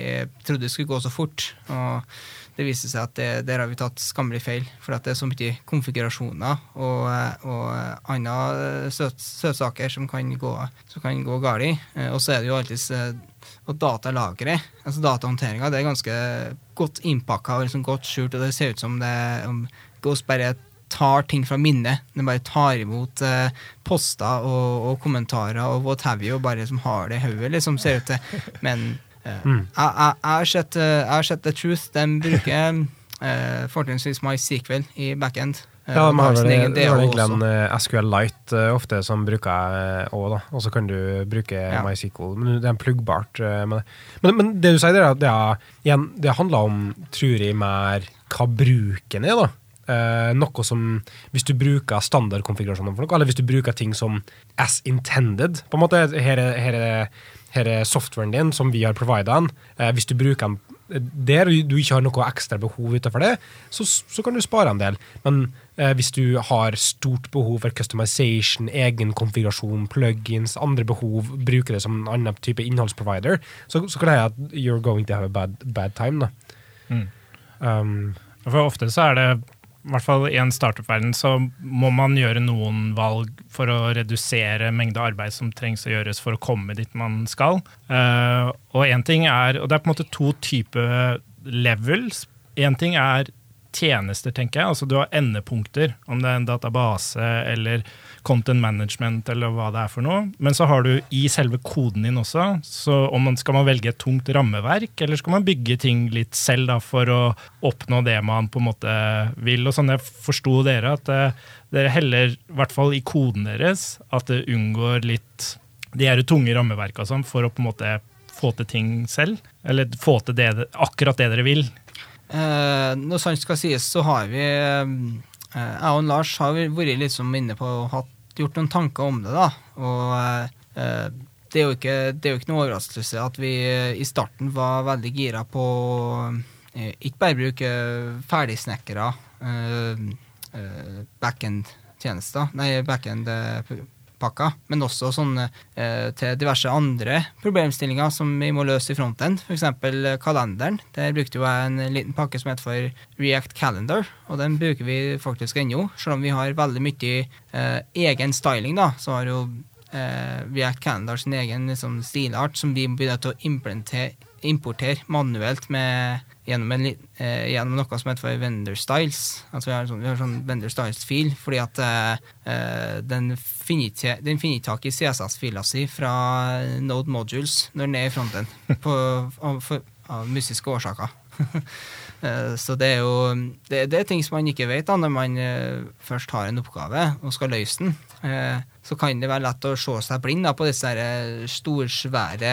trodde det skulle gå så fort. og det viste seg at det, der har vi tatt skammelig feil, for det er så mye konfigurasjoner og, og andre søt, søtsaker som kan gå, gå galt. Og så er det jo alltid og datalageret, altså datahåndteringa, det er ganske godt innpakka og liksom godt skjult, og det ser ut som det Ghost bare tar ting fra minnet. Den bare tar imot eh, poster og, og, kommentarer og what have you, og bare som har det i hodet, liksom, ser ut til. Men eh, Mm. jeg, jeg, jeg, har sett, eh, jeg har sett The Truth. De bruker eh, fortrinnsvis MySQL i backend. Eh, Ja, de har vel egentlig en SQL Light ofte som bruker òg, da. Og så kan du bruke Ja. MySQL. Men det er en pluggbart. med. Men, men det du sier, det, er det, er, det handler om, tror jeg, mer hva bruken er, da. Eh, noe som Hvis du bruker standardkonfigurasjoner for noe, eller hvis du bruker ting som as intended på en måte, Her er, her er, her er softwaren din som vi har provida den. Uh, hvis du bruker den der og du ikke har noe ekstra behov utenfor det, så, så kan du spare en del. Men uh, hvis du har stort behov for customization, egen konfigurasjon, plugins, andre behov, bruker det som en annen type innholdsprovider, så, så kan det hende at you're going to have a bad, bad time. Da. Mm. Um, For ofte så er det, i hvert fall i en startup-verden, så må man gjøre noen valg for å redusere mengde arbeid som trengs å gjøres for å komme dit man skal. Uh, og en ting er, og det er på en måte to typer levels. En ting er tjenester, tenker jeg. Altså du har endepunkter, om det er en database eller content management eller hva det er for noe. Men så har du i selve koden din også, så man, skal man velge et tungt rammeverk, eller skal man bygge ting litt selv da, for å oppnå det man på en måte vil. Og sånn jeg forsto dere, at uh, dere heller, i hvert fall i koden deres, at det unngår litt de her tunge rammeverka sånn, for å på en måte få til ting selv. Eller få til det, akkurat det dere vil. Eh, når sant skal sies, så har vi eh, Jeg og Lars har vært liksom inne på og gjort noen tanker om det. da, og eh, det, er jo ikke, det er jo ikke noe overraskelse at vi eh, i starten var veldig gira på eh, ikke bare bruke ferdigsnekkere eh, eh, backend-tjenester, nei, backend-pakker, men også sånne eh, til diverse andre problemstillinger som vi må løse i frontend. F.eks. kalenderen. Der brukte jo jeg en liten pakke som heter for React Calendar, og den bruker vi faktisk ennå. Selv om vi har veldig mye eh, egen styling, da, så har jo eh, React Calendar sin egen liksom, stilart som vi begynner til å implementere, importere manuelt med gjennom, en, eh, gjennom noe som heter vendor styles. Altså vi har sånn, sånn vendor styles-fil, fordi at eh, eh, den finner ikke tak i CSS-fila si fra Node Modules når den er i fronten, på, av, for, av mystiske årsaker. Eh, Så det er jo det, det er ting som man ikke vet da, når man eh, først har en oppgave og skal løse den. Så kan det være lett å se seg blind da, på disse storsvære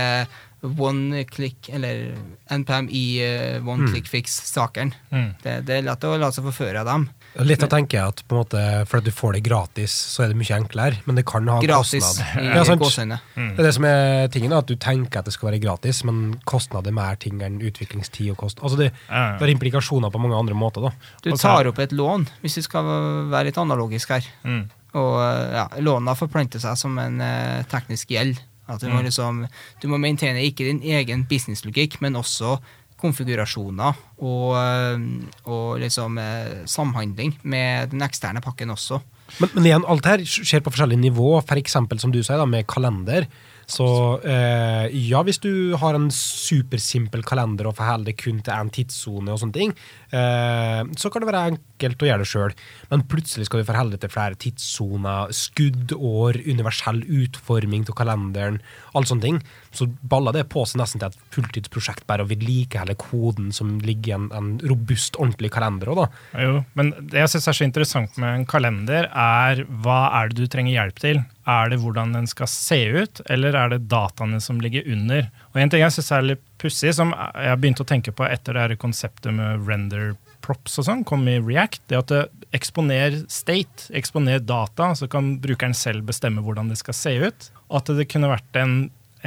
one click, eller NPM i uh, one Mm. click fix-sakene. Mm. Det, det er lett å la seg forføre av dem. Litt å tenke at på en måte, for at du får det gratis, så er det mye enklere, men det kan ha Gratis kostnad. i Ja, sant. gåseøyne. Det er det som er tingen, da, at du tenker at det skal være gratis, men kostnad er mer ting enn utviklingstid og kost. Altså det, det er implikasjoner på mange andre måter. da. Du tar opp et lån, hvis vi skal være litt analogisk her. Mm. Og eh, ja, låna forplanter seg som en eh, teknisk gjeld. At du, må Mm. liksom, du må maintaine ikke din egen businesslogikk, men også konfigurasjoner og, eh, og liksom eh, samhandling med den eksterne pakken også. Men, men igjen, alt her skjer på forskjellige nivå. For eksempel, som du sier, da, med kalender. Så eh, ja, hvis du har en supersimpel kalender og forholder deg kun til én tidssone, og sånne ting, eh, så kan det være enkelt å gjøre det sjøl. Men plutselig skal du forholde deg til flere tidssoner, skuddår, universell utforming av kalenderen, alle sånne ting. Så baller det på seg nesten til et fulltidsprosjekt bare å vedlikeholde koden som ligger i en, en robust, ordentlig kalender òg, da. Jo, men det jeg syns er så interessant med en kalender, er hva er det du trenger hjelp til? Er det hvordan den skal se ut, eller er det dataene som ligger under? Og En ting jeg syns er litt pussig, som jeg har begynt å tenke på etter det her konseptet med render props og sånn, kom i React, det at det eksponer state, eksponer data, så kan brukeren selv bestemme hvordan det skal se ut. At det kunne vært en,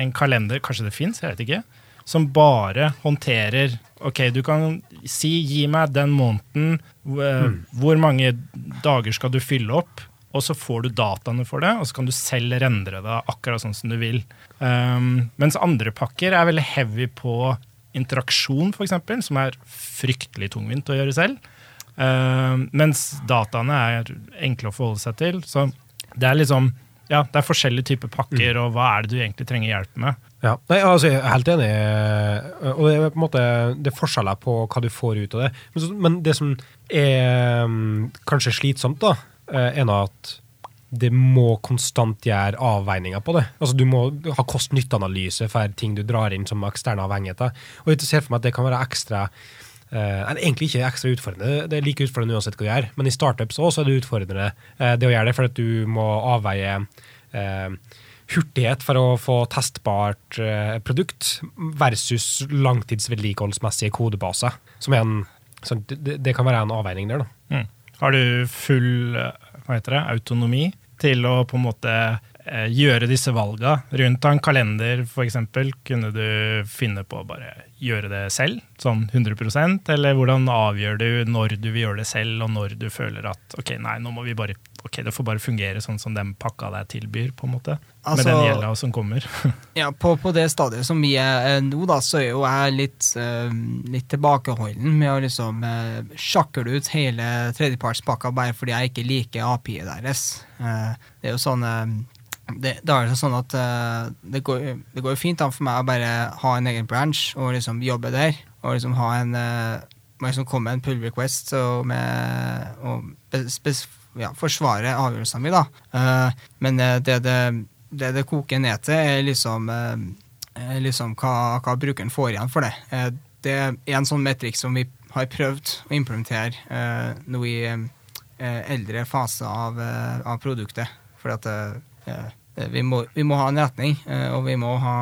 en kalender, kanskje det fins, jeg vet ikke, som bare håndterer Ok, du kan si 'gi meg den måneden', hvor, hvor mange dager skal du fylle opp? Og så får du dataene for det, og så kan du selv rendre det akkurat sånn som du vil. Um, mens andre pakker er veldig heavy på interaksjon, f.eks., som er fryktelig tungvint å gjøre selv. Uh, mens dataene er enkle å forholde seg til. Så det er liksom ja, det er forskjellige typer pakker, og hva er det du egentlig trenger hjelp med? Ja, Nei, altså, Jeg er helt enig. eh, Og det er på en måte det er forskjeller på hva du får ut av det. Men, men det som er mm, kanskje slitsomt, da, eh, er at det må konstant gjøre avveininger på det. Altså Du må ha kost-nytte-analyse for ting du drar inn som eksterne avhengigheter. Og jeg ser for meg at det kan være ekstra eh, eller egentlig ikke ekstra utfordrende, det er like utfordrende uansett hva du gjør. Men i startups også er det utfordrende eh, det å gjøre det, for at du må avveie eh, hurtighet for å få testbart produkt versus langtidsvedlikeholdsmessige kodebaser. Som er en, sånn, det, det kan være en avveining der, da. Mm. Har du full hva heter det, autonomi til å på en måte eh, gjøre disse valga? Rundt en kalender, f.eks., kunne du finne på å bare gjøre det selv? Sånn 100% Eller hvordan avgjør du når du vil gjøre det selv, og når du føler at ok, nei, nå må vi bare ok, det får bare fungere sånn som den pakka deg tilbyr, på en måte? med Altså- den gjelda som kommer. Ja, på, på det stadiet som vi er eh, nå, da, så er jo jeg litt, uh, litt tilbakeholden med å liksom uh, sjakle ut hele tredjepartspakka bare fordi jeg ikke liker API-et deres. Uh, det er jo sånn det, da er jo sånn at det, går, det går jo fint an for meg å bare ha en egen branch og liksom jobbe der. Og liksom ha en uh, liksom komme med en pull request og, med, og ja, forsvare avgjørelsen min, da. Eh, men eh, det, det, det det koker ned til, er liksom, eh, liksom hva, hva brukeren får igjen for det. Det er en sånn metrikk som vi har prøvd å implementere nå i eldre fase av, av produktet. For at vi, må, vi må ha en retning, og vi må ha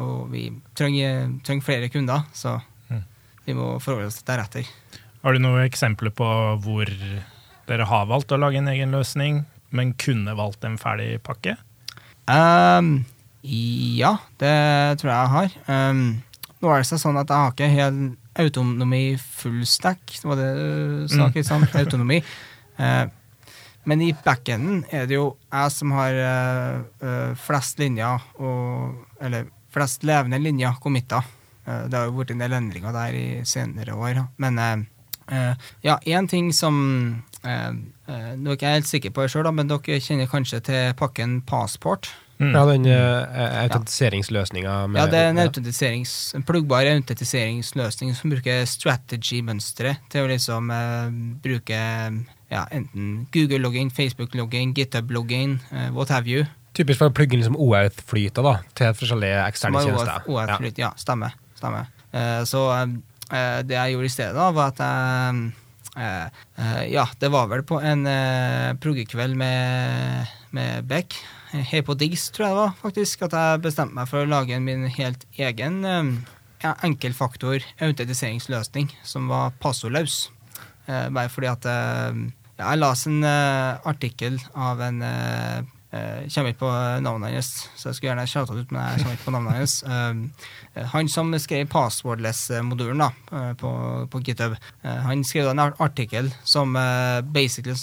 Og vi trenger, trenger flere kunder, så Mm. vi må forholde oss deretter. Har du noen eksempler på hvor dere har valgt å lage en egen løsning, men kunne valgt en ferdig pakke? Um, ja, det tror jeg jeg har. Um, nå er det sånn at jeg har ikke helt autonomi full stack, det var det du sa, Mm. ikke sant? Autonomi. Uh, men i backenden er det jo jeg som har eh, flest linjer, og, eller flest levende linjer committa. Uh, det har jo vært en del endringer der i senere år. Men eh, ja, én ting som eh, eh, Nå er ikke jeg helt sikker på det sjøl, men dere kjenner kanskje til pakken Passport? Mm. Ja, den uh, autentiseringsløsninga Ja, det er en, autentiserings, en pluggbar autentiseringsløsning som bruker strategy-mønstre til å liksom uh, bruke ja, enten Google-logging, Facebook-logging, GitHub-logging, uh, what have you. Typisk for å plugge inn liksom OAuth-flyta da, til forskjellige eksterne tjenester. OAuth- OAuth-flyt. Ja, stemmer. stemmer. Uh, så eh, eh, det jeg gjorde i stedet, da, var at jeg eh, eh, Ja, det var vel på en eh, proggekveld med, med Beck, her på Diggs, tror jeg det var, faktisk, at jeg bestemte meg for å lage min helt egen eh, ja, enkelfaktor autentiseringsløsning som var passordløs. Eh, bare fordi at eh, Jeg leste en eh, artikkel av en eh, eh, Kommer ikke på navnet hans, så jeg skulle gjerne shouta ut, men jeg kommer ikke på navnet hans. Eh, han som skrev passwordless-modulen da, eh, på, på GitHub, eh, han skrev en artikkel som eh, basically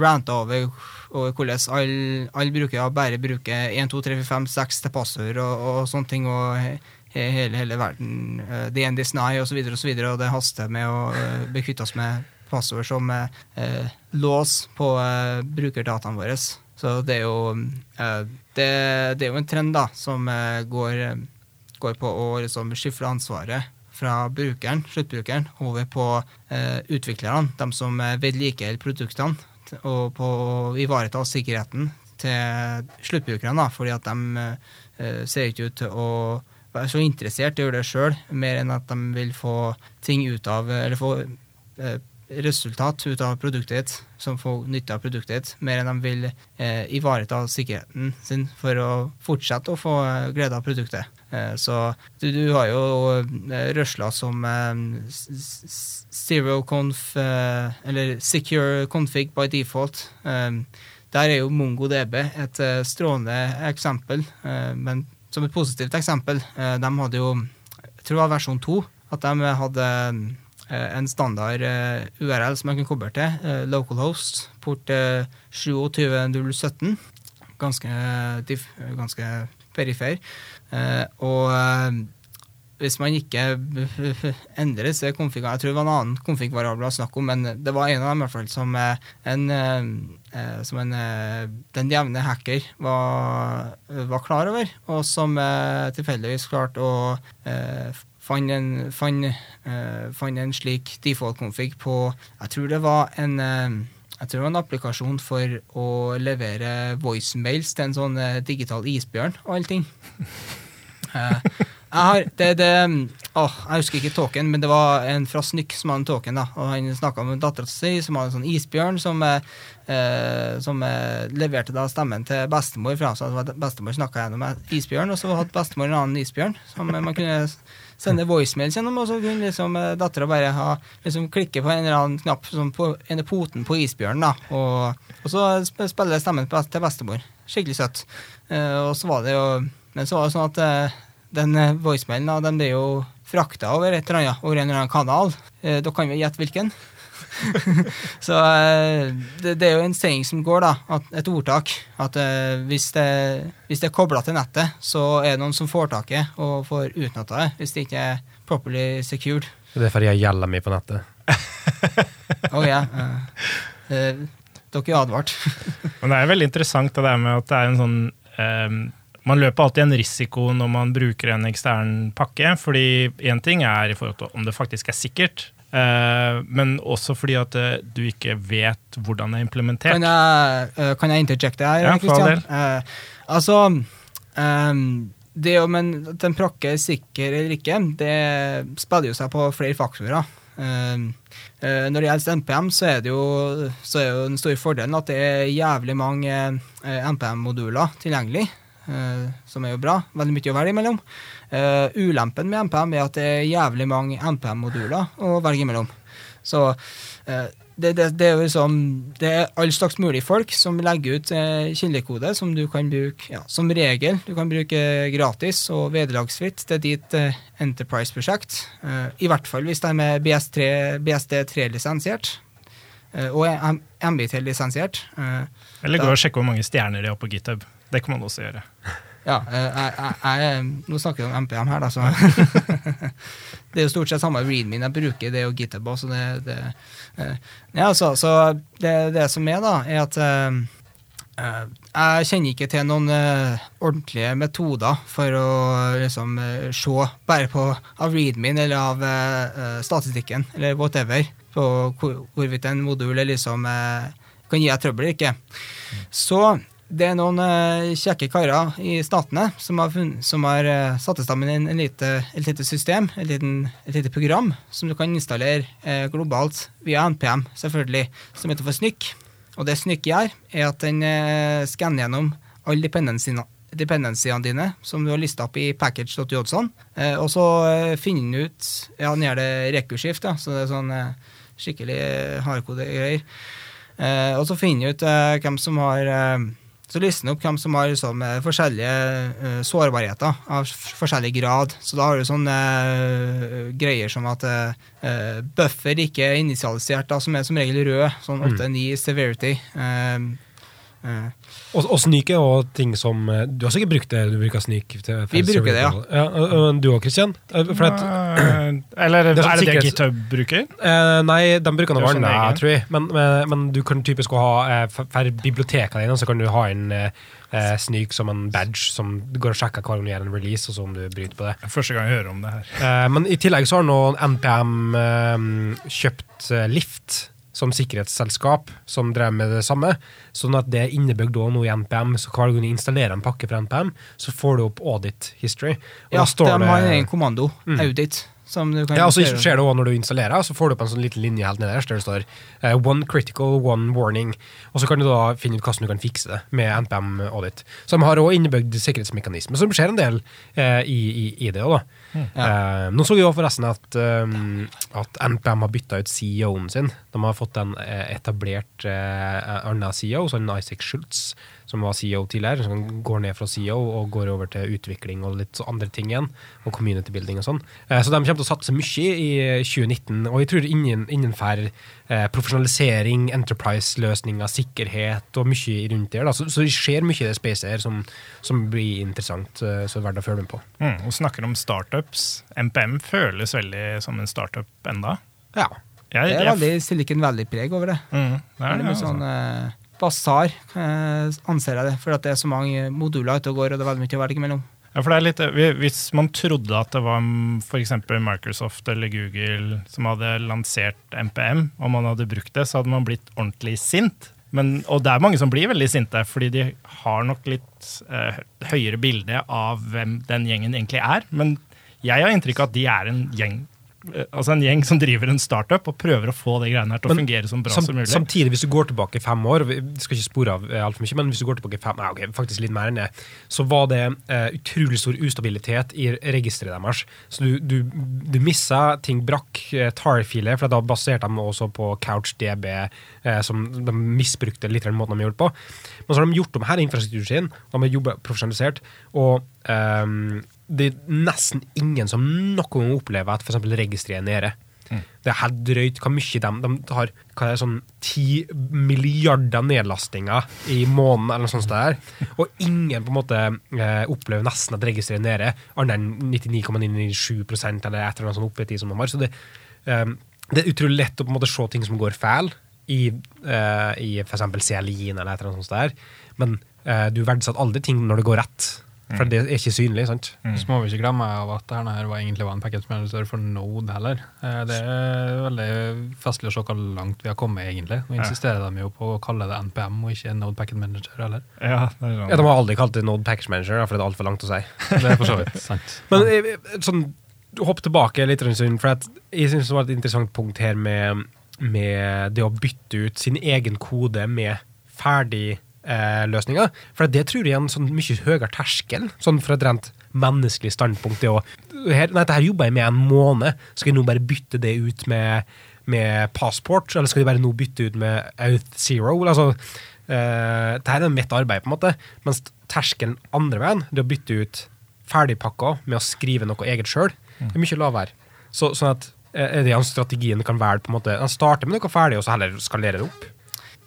ranta over, over hvordan alle all brukere bare bruker 1, 2, 3, 4, 5, 6 til passord og, og sånne ting. og he- he- hele, hele verden. Uh, is nigh, osv. Og, så videre, og det haster med å bli kvitt oss med passord som uh, lås på uh, brukerdataene våre. Så det er jo uh, det, det er jo en trend da, som uh, går, går på å liksom skyfle ansvaret fra brukeren, sluttbrukeren, over på uh, utviklerne, de som vedlikeholder produktene, og på å ivareta sikkerheten til sluttbrukerne, da, fordi at de ser ikke ut til å være så interessert i å gjøre det sjøl, mer enn at de vil få ting ut av Eller få eh, resultat ut av produktet ditt, som får nytte av produktet ditt, mer enn de vil eh, ivareta sikkerheten sin for å fortsette å få eh, glede av produktet. Eh, så du, du har jo eh, røsla som eh, zero conf, eh, eller secure config by default. Der er jo MongoDB et strålende eksempel, men som et positivt eksempel, de hadde jo, jeg tror det var versjon 2, at de hadde en standard eh, URL som man kan koble til, eh, localhost, port eh, 27017, ganske, ganske perifer. Eh, og eh, hvis man ikke endrer seg konfigene Jeg tror det var en annen konfig-variabel å snakke om, men det var en av dem i hvert fall som eh, en, eh, eh, som en eh, den jevne hacker var, var klar over, og som eh, tilfeldigvis klarte å eh, fant en, fant, uh, fant en slik default-config på Jeg tror det var en uh, jeg tror det var en applikasjon for å levere voicemails til en sånn uh, digital isbjørn og alle ting. Eh, jeg har det, det oh, Jeg husker ikke tåken, men det var en fra Snyk som hadde en tåken. da, og Han snakka med dattera si, som hadde en sånn isbjørn, som, eh, eh, som eh, leverte da stemmen til bestemor fra seg. Så bestemor snakka gjennom isbjørn, og så hadde bestemor en annen isbjørn som eh, man kunne sende voicemails gjennom, og så kunne liksom eh, dattera bare ha liksom klikke på en eller annen knapp som på en poten på isbjørnen, da, og, og så spiller spille stemmen til bestemor. Skikkelig søtt. Uh, og så var det jo Men så var det sånn at uh, den voicemailen da, den ble jo frakta over et eller annet, over en eller annen kanal. Uh, da kan vi gjette hvilken. så eh, det, det er jo en saying som går, da, at, et ordtak, at eh, hvis, det, hvis det er kobla til nettet, så er det noen som får tak i og får utnytta det, hvis det ikke er properly secured. Det er fordi jeg gjelder mye på nettet. Oh, ja. eh, eh, dere er advart. Men det er veldig interessant det der med at det er en sånn um, Man løper alltid en risiko når man bruker en ekstern pakke. fordi én ting er i forhold til om det faktisk er sikkert, men også fordi at eh, du ikke vet hvordan det er implementert. Kan jeg, eh, kan jeg interjecte her, Ja? Eh, altså Det om en, at en prakke er sikker eller ikke, det spiller jo seg på flere faktorer. Uh, uh, når det gjelder NPM, så er det jo, så er jo den store fordelen at det er jævlig mange uh, NPM-moduler tilgjengelig. eh, som er jo bra. Veldig mye å velge imellom. Eh, ulempen med NPM er at det er jævlig mange NPM-moduler å velge imellom. Så uh, det, det, det er jo liksom Det er all slags mulige folk som legger ut eh, kildekode som du kan bruke ja, som regel. Du kan bruke gratis og vederlagsfritt til ditt eh, Enterprise-prosjekt. Eh, I hvert fall hvis de er med BS3, BSD3-lisensiert. Eh, og er MBT-lisensiert. Eller gå og sjekke hvor mange stjerner de har på GitHub. Det kan man også gjøre. Ja, eh, jeg, jeg, nå snakker vi om MPM her, da, så Det er jo stort sett samme readmin jeg bruker, det er jo GitHub også. Det, det, eh, ja, så, så det, det som er, da, er at eh, jeg kjenner ikke til noen uh, ordentlige metoder for å liksom uh, se bare på av readmin eller av statistikken eller whatever på hvor, hvorvidt en modul er liksom kan gi deg trøbbel eller ikke. Så det er noen eh, kjekke karer i statene som har, som har eh, satt sammen et lite system, et, liten, et lite program, som du kan installere eh, globalt via NPM, selvfølgelig, som heter for Snyk. Og det Snyk gjør, er at den skanner gjennom alle dependensiene dependensiene dine, som du har lista opp i package.json, eh, og så eh, finner den ut Ja, den gjør det rekursivt, ja, så det er sånn eh, skikkelig hardkode greier. Og så finner den ut hvem som har Så lister den opp hvem som har liksom, forskjellige uh, sårbarheter av forskjellig grad. Så da har du sånne uh, greier som at eh, buffer ikke er initialisert, da, som er som regel rød. Sånn 8-9 severity. Eh, eh, Og, og snyk er også ting som eh, Du har sikkert brukt det du bruker snyk til? Vi bruker det, ja. ja du òg, Kristian? Eh, Eller er Det det er det, sikkerhets- GitHub bruker? Eh, nei, de bruker noe Det er sånn tror jeg. Men, men, men du kan typisk ha for, bibliotekene dine, så kan du ha en eh, eh, snyk som en badge som du går og sjekker hver gang du gjør en release, og så om du bryter på det. Første gang jeg hører om det her. Eh, men i tillegg så har nå NPM eh, kjøpt eh, Lift som sikkerhetsselskap som drev med det samme. Sånn at det er innebygd også nå i NPM, så hver gang du installerer en pakke fra NPM, så får du opp audit history. Og ja, de det- har en egen kommando, Mm. audit, som du kan Ja, og så skjer det også når du installerer, så får du opp en sånn liten linje helt nederst der det står uh, one critical, one warning. Og så kan du da finne ut hvordan du kan fikse det med NPM Audit. Så de har også innebygd sikkerhetsmekanisme, så det skjer en del uh, i, i, i det òg, da. Eh, nå så vi jo forresten at, um, at NPM har bytta ut CEO-en sin. De har fått en eh, etablert eh, annen CEO, sånn Isaac Schultz, som var CEO tidligere. Som går ned fra CEO og går over til utvikling og litt andre ting igjen. Og community building og sånn. Så de kommer til å satse mye i 2019. Og jeg tror innen, innenfor eh, profesjonalisering, enterprise-løsninger, sikkerhet og mye rundt der. Da. Så, så det skjer mye i det spacet her som, som blir interessant, eh, så er verdt å følge med på. Mm, og snakker om startups. MPM føles veldig som en startup enda. Ja. Jeg, Det er jeg- veldig Silicon Valley-preg over det. Mm, det er det, det, litt altså. sånn eh, basar, eh, anser jeg det. For at det er så mange moduler ute og går, og det er veldig mye å velge mellom. Ja, for det er litt, Hvis man trodde at det var f.eks. Microsoft eller Google som hadde lansert MPM, og man hadde brukt det, så hadde man blitt ordentlig sint. Men, og det er mange som blir veldig sinte, fordi de har nok litt eh, høyere bilde av hvem den gjengen egentlig er. Men jeg har inntrykk av at de er en gjeng eh, altså en gjeng som driver en startup og prøver å få det greiene her til å fungere så bra Sam, som mulig. samtidig, hvis du går tilbake fem år Vi skal ikke spore av altfor alt for mye, men hvis du går tilbake fem nei, okay, faktisk litt mer enn det, så var det uh, utrolig stor ustabilitet i registeret deres. Så du, du, du missa ting brakk, uh, tar-filer, for da baserte de også på CouchDB, uh, som de misbrukte litt den måten de gjorde på. Men så har de gjort om her infrastrukturen sin, de har jobbet profesjonalisert, og ehm, det er nesten ingen som noen gang opplever at f.eks. registeret er nede. Det er helt drøyt hvor mye de, de har hva er det, sånn 10 milliarder nedlastinger i måneden, eller noe sånt der. Og ingen på en måte eh, opplever nesten at registeret er nede, annet enn 99,97 eller et eller annet sånt oppe i tid som de har. Så det, eh, det er utrolig lett å på en måte se ting som går feil i, eh, i f.eks. CLI-en eller et eller annet sånt der. Men eh, du verdsetter aldri ting når det går rett, for det er ikke synlig. sant? Så må vi ikke glemme av at det her var egentlig var en package manager for Node heller. Eh, Det er veldig festlig å se hvor langt vi har kommet, egentlig. Nå insisterer de jo på å kalle det NPM og ikke Node Packet Manager heller. ja, det er sånn. Ja, De har aldri kalt det Node Package Manager, for det er altfor langt å si. Det er for så vidt sant. Men eh, sånn, hopp tilbake litt, for jeg synes det var et interessant punkt her med, med det å bytte ut sin egen kode med ferdig løsninger. For det tror jeg er en sånn mye høyere terskel, sånn fra et rent menneskelig standpunkt. Det å, nei, dette her jobba jeg med en måned, skal jeg nå bare bytte det ut med, med passport, eller skal jeg bare nå bytte ut med Out Zero? Altså, eh, dette er mitt arbeid, på en måte, mens terskelen andre veien, det å bytte ut ferdigpakka med å skrive noe eget sjøl, er mye lavere. Så, sånn at eh, det strategien kan være på en måte Den starter med noe ferdig, og så heller skalerer det opp.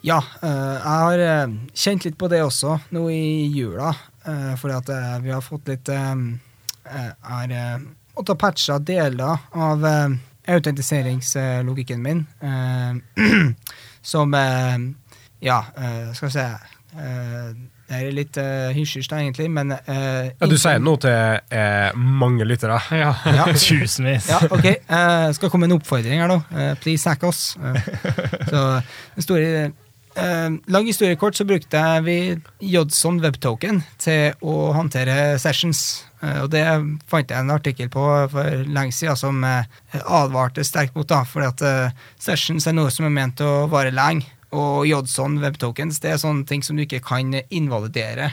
Ja, eh, jeg har eh, kjent litt på det også nå i jula. Uh, fordi at eh, vi har fått litt uh, har uh, måttet patche deler av uh, autentiseringslogikken min. eh, som eh, Ja, eh, skal vi se eh, Det er litt uh, hysj-hysj, egentlig, men eh, Ja, du sier noe til eh, mange lyttere. Ja. ja, Tusenvis. ja, ok. Uh, skal komme en oppfordring her nå. Eh, please hack oss. Eh, så den store eh, lang historie kort, så brukte vi Jodson webtoken til å håndtere sessions. Eh, og det fant jeg en artikkel på for lenge siden som eh, advarte sterkt mot, da, fordi at sessions er noe som er ment å vare lenge. Og Jodson webtokens det er sånne ting som du ikke kan invalidere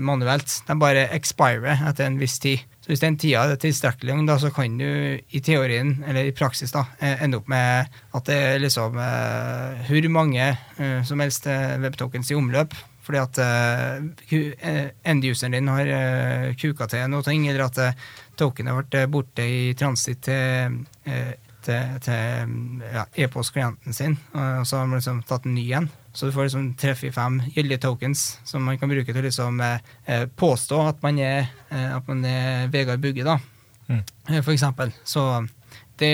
manuelt. De bare expirer etter en viss tid. Så hvis den tida er tilstrekkelig lang, så kan du i teorien, eller i praksis, da, eh, ende opp med at det er liksom uh, hvor mange uh, som helst webtokens i omløp. Fordi at uh, enduseren din har uh, kuka til noe, eller at uh, tokenet vært borte i transitt til, uh, til, til ja, e-postklienten sin, og så har man liksom tatt en ny en. Så du får liksom tre-fire-fem gyldige tokens som man kan bruke til å liksom eh, eh, påstå at man er, eh, at man er Vegard Bugge, da. Mm. For eksempel. Så det,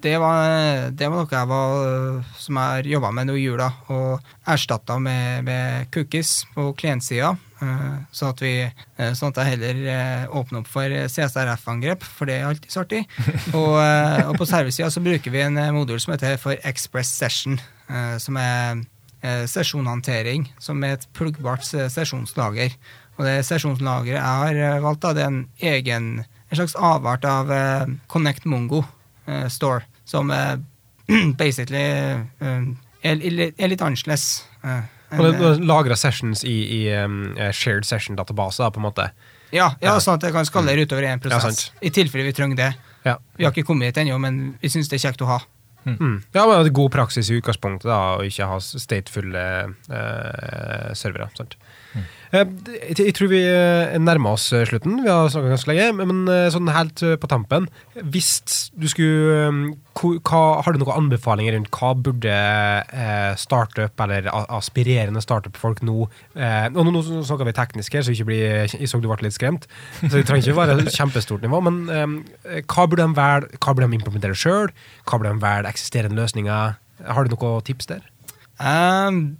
det, var, det var noe jeg var, som jeg har jobba med nå i jula, og erstatta med, med cookies på klientsida. eh, Sånn at, vi, sånn at jeg heller åpner opp for CSRF-angrep, for det er alltid så artig. Og, og på servicesida så bruker vi en modul som heter for Express Session, som er sesjonhåndtering, som er et pluggbart sesjonslager. Og det sesjonslageret jeg har eh, valgt, da, det er en egen, en slags avart av eh, Connect Mongo eh, Store, som eh, basically eh, er, litt annerledes. eh, Og eh, det lagra sessions i, i shared session-database, på en måte. ja, ja, ja. sånn at det kan skalere utover én prosess. ja, I tilfelle vi trenger det. Ja. Vi har ikke kommet hit ennå, men vi syns det er kjekt å ha. Mm. Ja, men det er god praksis i utgangspunktet, da, å ikke ha statefulle eh, servere. sant? Eh, Jeg, tror vi eh, nærmer oss eh, slutten. Vi har snakka ganske lenge. Men sånn helt på tampen Hvis du skulle hva, Har du noen anbefalinger rundt hva burde startup eller aspirerende startup-folk nå og Nå, snakker vi teknisk her, så ikke bli, jeg så du ble litt skremt. Så det trenger ikke være et kjempestort nivå. Men hva burde de velge, hva burde de implementere sjøl? Hva burde de velge eksisterende løsninger? Har du noen tips der? Ehm,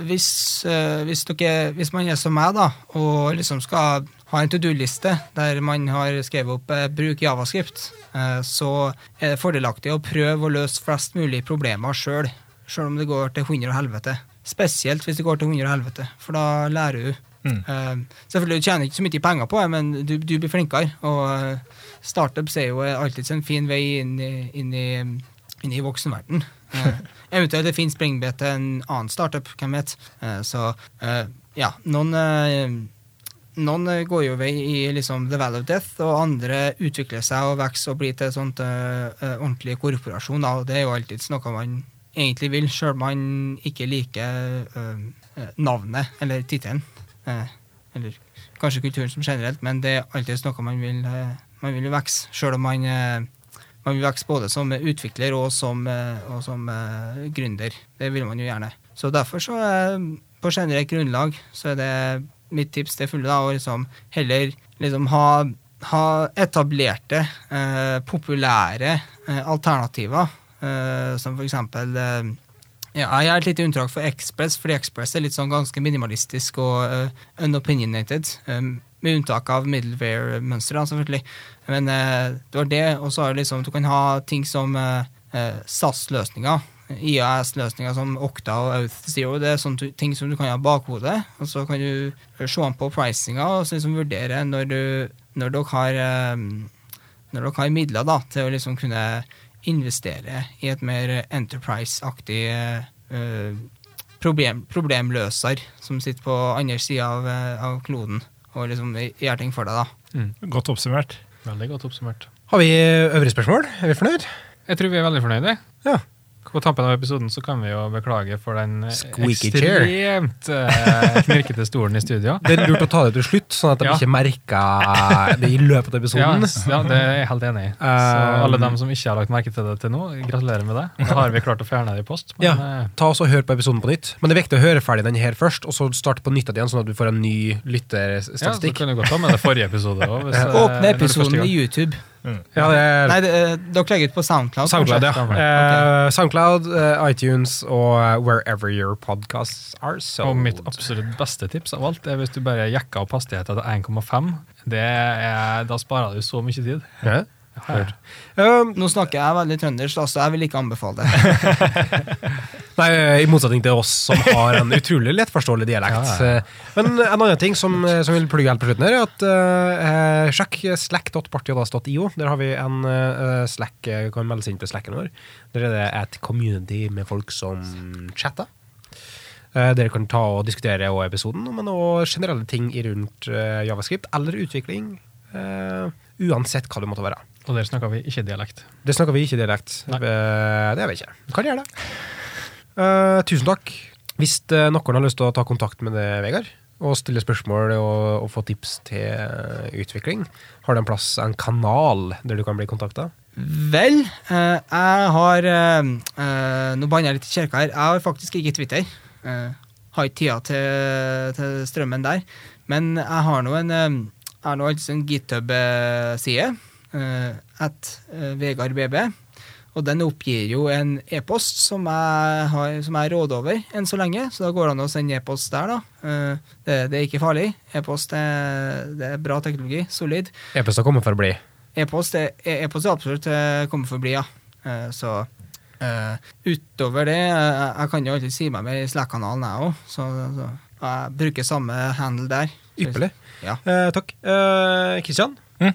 hvis, eh, hvis, dere, hvis man er som meg, da, og liksom skal ha en to do-liste der man har skrevet opp eh, 'bruk javascript', eh, så er det fordelaktig å prøve å løse flest mulig problemer sjøl, sjøl om det går til hundre og helvete. Spesielt hvis det går til hundre og helvete, for da lærer du. Mm. Eh, selvfølgelig du tjener ikke så mye penger på det, men du, du blir flinkere. Og eh, startups er jo alltid en fin vei inn i, inn i, inn i voksenverden. Eh, eventuelt det finnes springbrett til en annen startup, hvem vet. Eh, så eh, ja, noen noen går jo vei i liksom the valley of death, og andre utvikler seg og vokser og blir til sånt uh, ordentlig korporasjon. Og Det er jo alltid noe man egentlig vil, sjøl om man ikke liker eh, navnet eller tittelen. Uh, eller kanskje kulturen som generelt, men det er alltid noe man vil, uh, vil vokse, sjøl om man man vil vokse både som utvikler og som, eh, og som uh, gründer. Det vil man jo gjerne. Så derfor så uh, på generelt grunnlag så er det mitt tips til fulle da, å liksom heller liksom ha, ha etablerte, uh, populære alternativer, som for eksempel ja, jeg er et lite unntak for Express, fordi Express er litt sånn ganske minimalistisk og uh, unopinionated. Um, med unntak av middleware-mønsteret, selvfølgelig. Men eh, det var det, og så har du liksom, du kan ha ting som eh, eh, SAS-løsninger. IAS-løsninger som Okta og Outh Zero. Det er sånne ting som du kan ha bakhodet. Og så kan du se an på pricinga og så liksom vurdere når, du, når dere har når dere har midler da, til å liksom kunne investere i et mer Enterprise-aktig uh, problem, problemløser som sitter på andre sida av, av kloden og liksom gjør ting for deg. da. Godt oppsummert. Veldig godt oppsummert. Har vi øvrige spørsmål? Er vi fornøyd? Jeg tror vi er veldig fornøyde. Ja. På tampen av episoden så kan vi jo beklage for den eh, Squeaky ekstremt uh, knirkete stolen i studio. Det er lurt å ta det til slutt, sånn at de Ja. ikke merker det i løpet av episoden. Ja, ja, det er jeg helt enig i. Så Um, alle dem som ikke har lagt merke til det til nå, gratulerer med det. Da har vi klart å fjerne det i post. Men Ja. eh, Ta oss og Hør på episoden på nytt. Men det er viktig å høre ferdig den her først, og så starte på nytt igjen, sånn at du får en ny lytterstatistikk. ja, så kan du godt ta med det forrige episode òg. Åpne episoden i YouTube. Ja, det er Nei, det, eh, dere legger ut på Soundcloud. Soundcloud, ja. Okay. Eh, Soundcloud, eh, iTunes og eh, wherever your podcasts are sold. Og mitt absolutt beste tips av alt er hvis du bare jekker opp hastigheten til 1,5. Det er- Da sparer du så mye tid. Ja. Um, Nå snakker jeg veldig trøndersk, altså jeg vil ikke anbefale det. Nei, I motsetning til oss som har en utrolig lettforståelig dialekt. Ja, ja. Eh, Men en annen ting som, som vil plugge helt på slutten, her, er at uh, sjekk slack.partiodas.io. Der har vi en uh, slack eh, kan melde seg inn på slacken vår. Der er det et community med folk som chatter. Uh, dere kan ta og diskutere også episoden, men òg generelle ting rundt uh, javascript eller utvikling. uh, uansett hva det måtte være. Og der snakker vi ikke dialekt. Det snakker vi ikke dialekt. Nei. Eh, Det gjør vi ikke. Vi kan gjøre det. Uh, tusen takk. Hvis eh, noen har lyst til å ta kontakt med deg, Vegard, og stille spørsmål og, og få tips til utvikling, har du en plass, en kanal der du kan bli kontakta? Vel, uh, jeg har eh, eh, Nå banner jeg litt i kirka her. Jeg har faktisk ikke Twitter. Eh, har ikke tida til, til strømmen der. Men jeg har nå en eh, har nå altså en GitHub-side. Uh, at eh, Vegard BB. Og den oppgir jo en e-post som, jeg har- som jeg råder over enn så lenge, så da går det an å sende e-post der, da. Eh, det, det er ikke farlig. E-post er, det er bra teknologi. Solid. E-post har kommer for å bli. E-post er, e-post er absolutt eh, kommet for å bli, ja. Eh, så eh, utover det eh, Jeg kan jo alltid si meg med i Slack-kanalen, jeg òg. Så, så jeg bruker samme handle der. Ypperlig. Ja. Eh, takk. Eh, Kristian, Mm.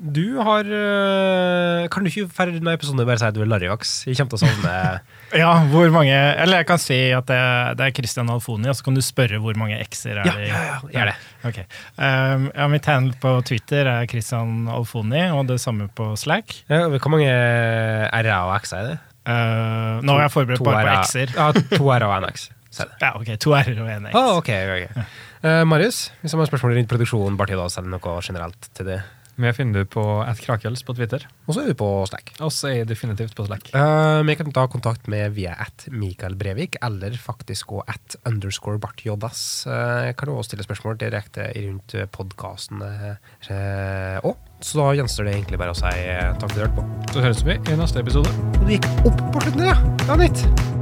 du har eh, Kan du ikke ferdig denne episoden bare si at du er Larriaks? Jeg kommer til å savne Ja, hvor mange Eller jeg kan si at det, det er Christian Alfoni, og så kan du spørre hvor mange x-er er Ja, det i. ja, ja, gjør det. Okay. Um, ja, mitt handle på Twitter er Christian Alfoni, og det samme på Slack. Ja, hvor mange R-er og X-er er det? Uh, nå er jeg forberedt bare på x-er. Ja, to R-er og en X. Ja, ok, To r-er og en x. Ah, okay, ok. Eh, Marius, hvis du har spørsmål rundt til Bartidas eller noe generelt til det. Vi finner du på @krakels på Twitter. Og så er vi på Slack. Og så er jeg definitivt på Slack. Eh, vi kan ta kontakt med via at Mikael Brevik, eller faktisk også at underscore Bart Joddas. Uh, kan du også stille spørsmål direkte rundt podkasten òg. så da gjenstår det egentlig bare å si eh, takk for at du hørte på. Så høres vi i neste episode. Og det gikk opp på slutten, ja! Det var nytt.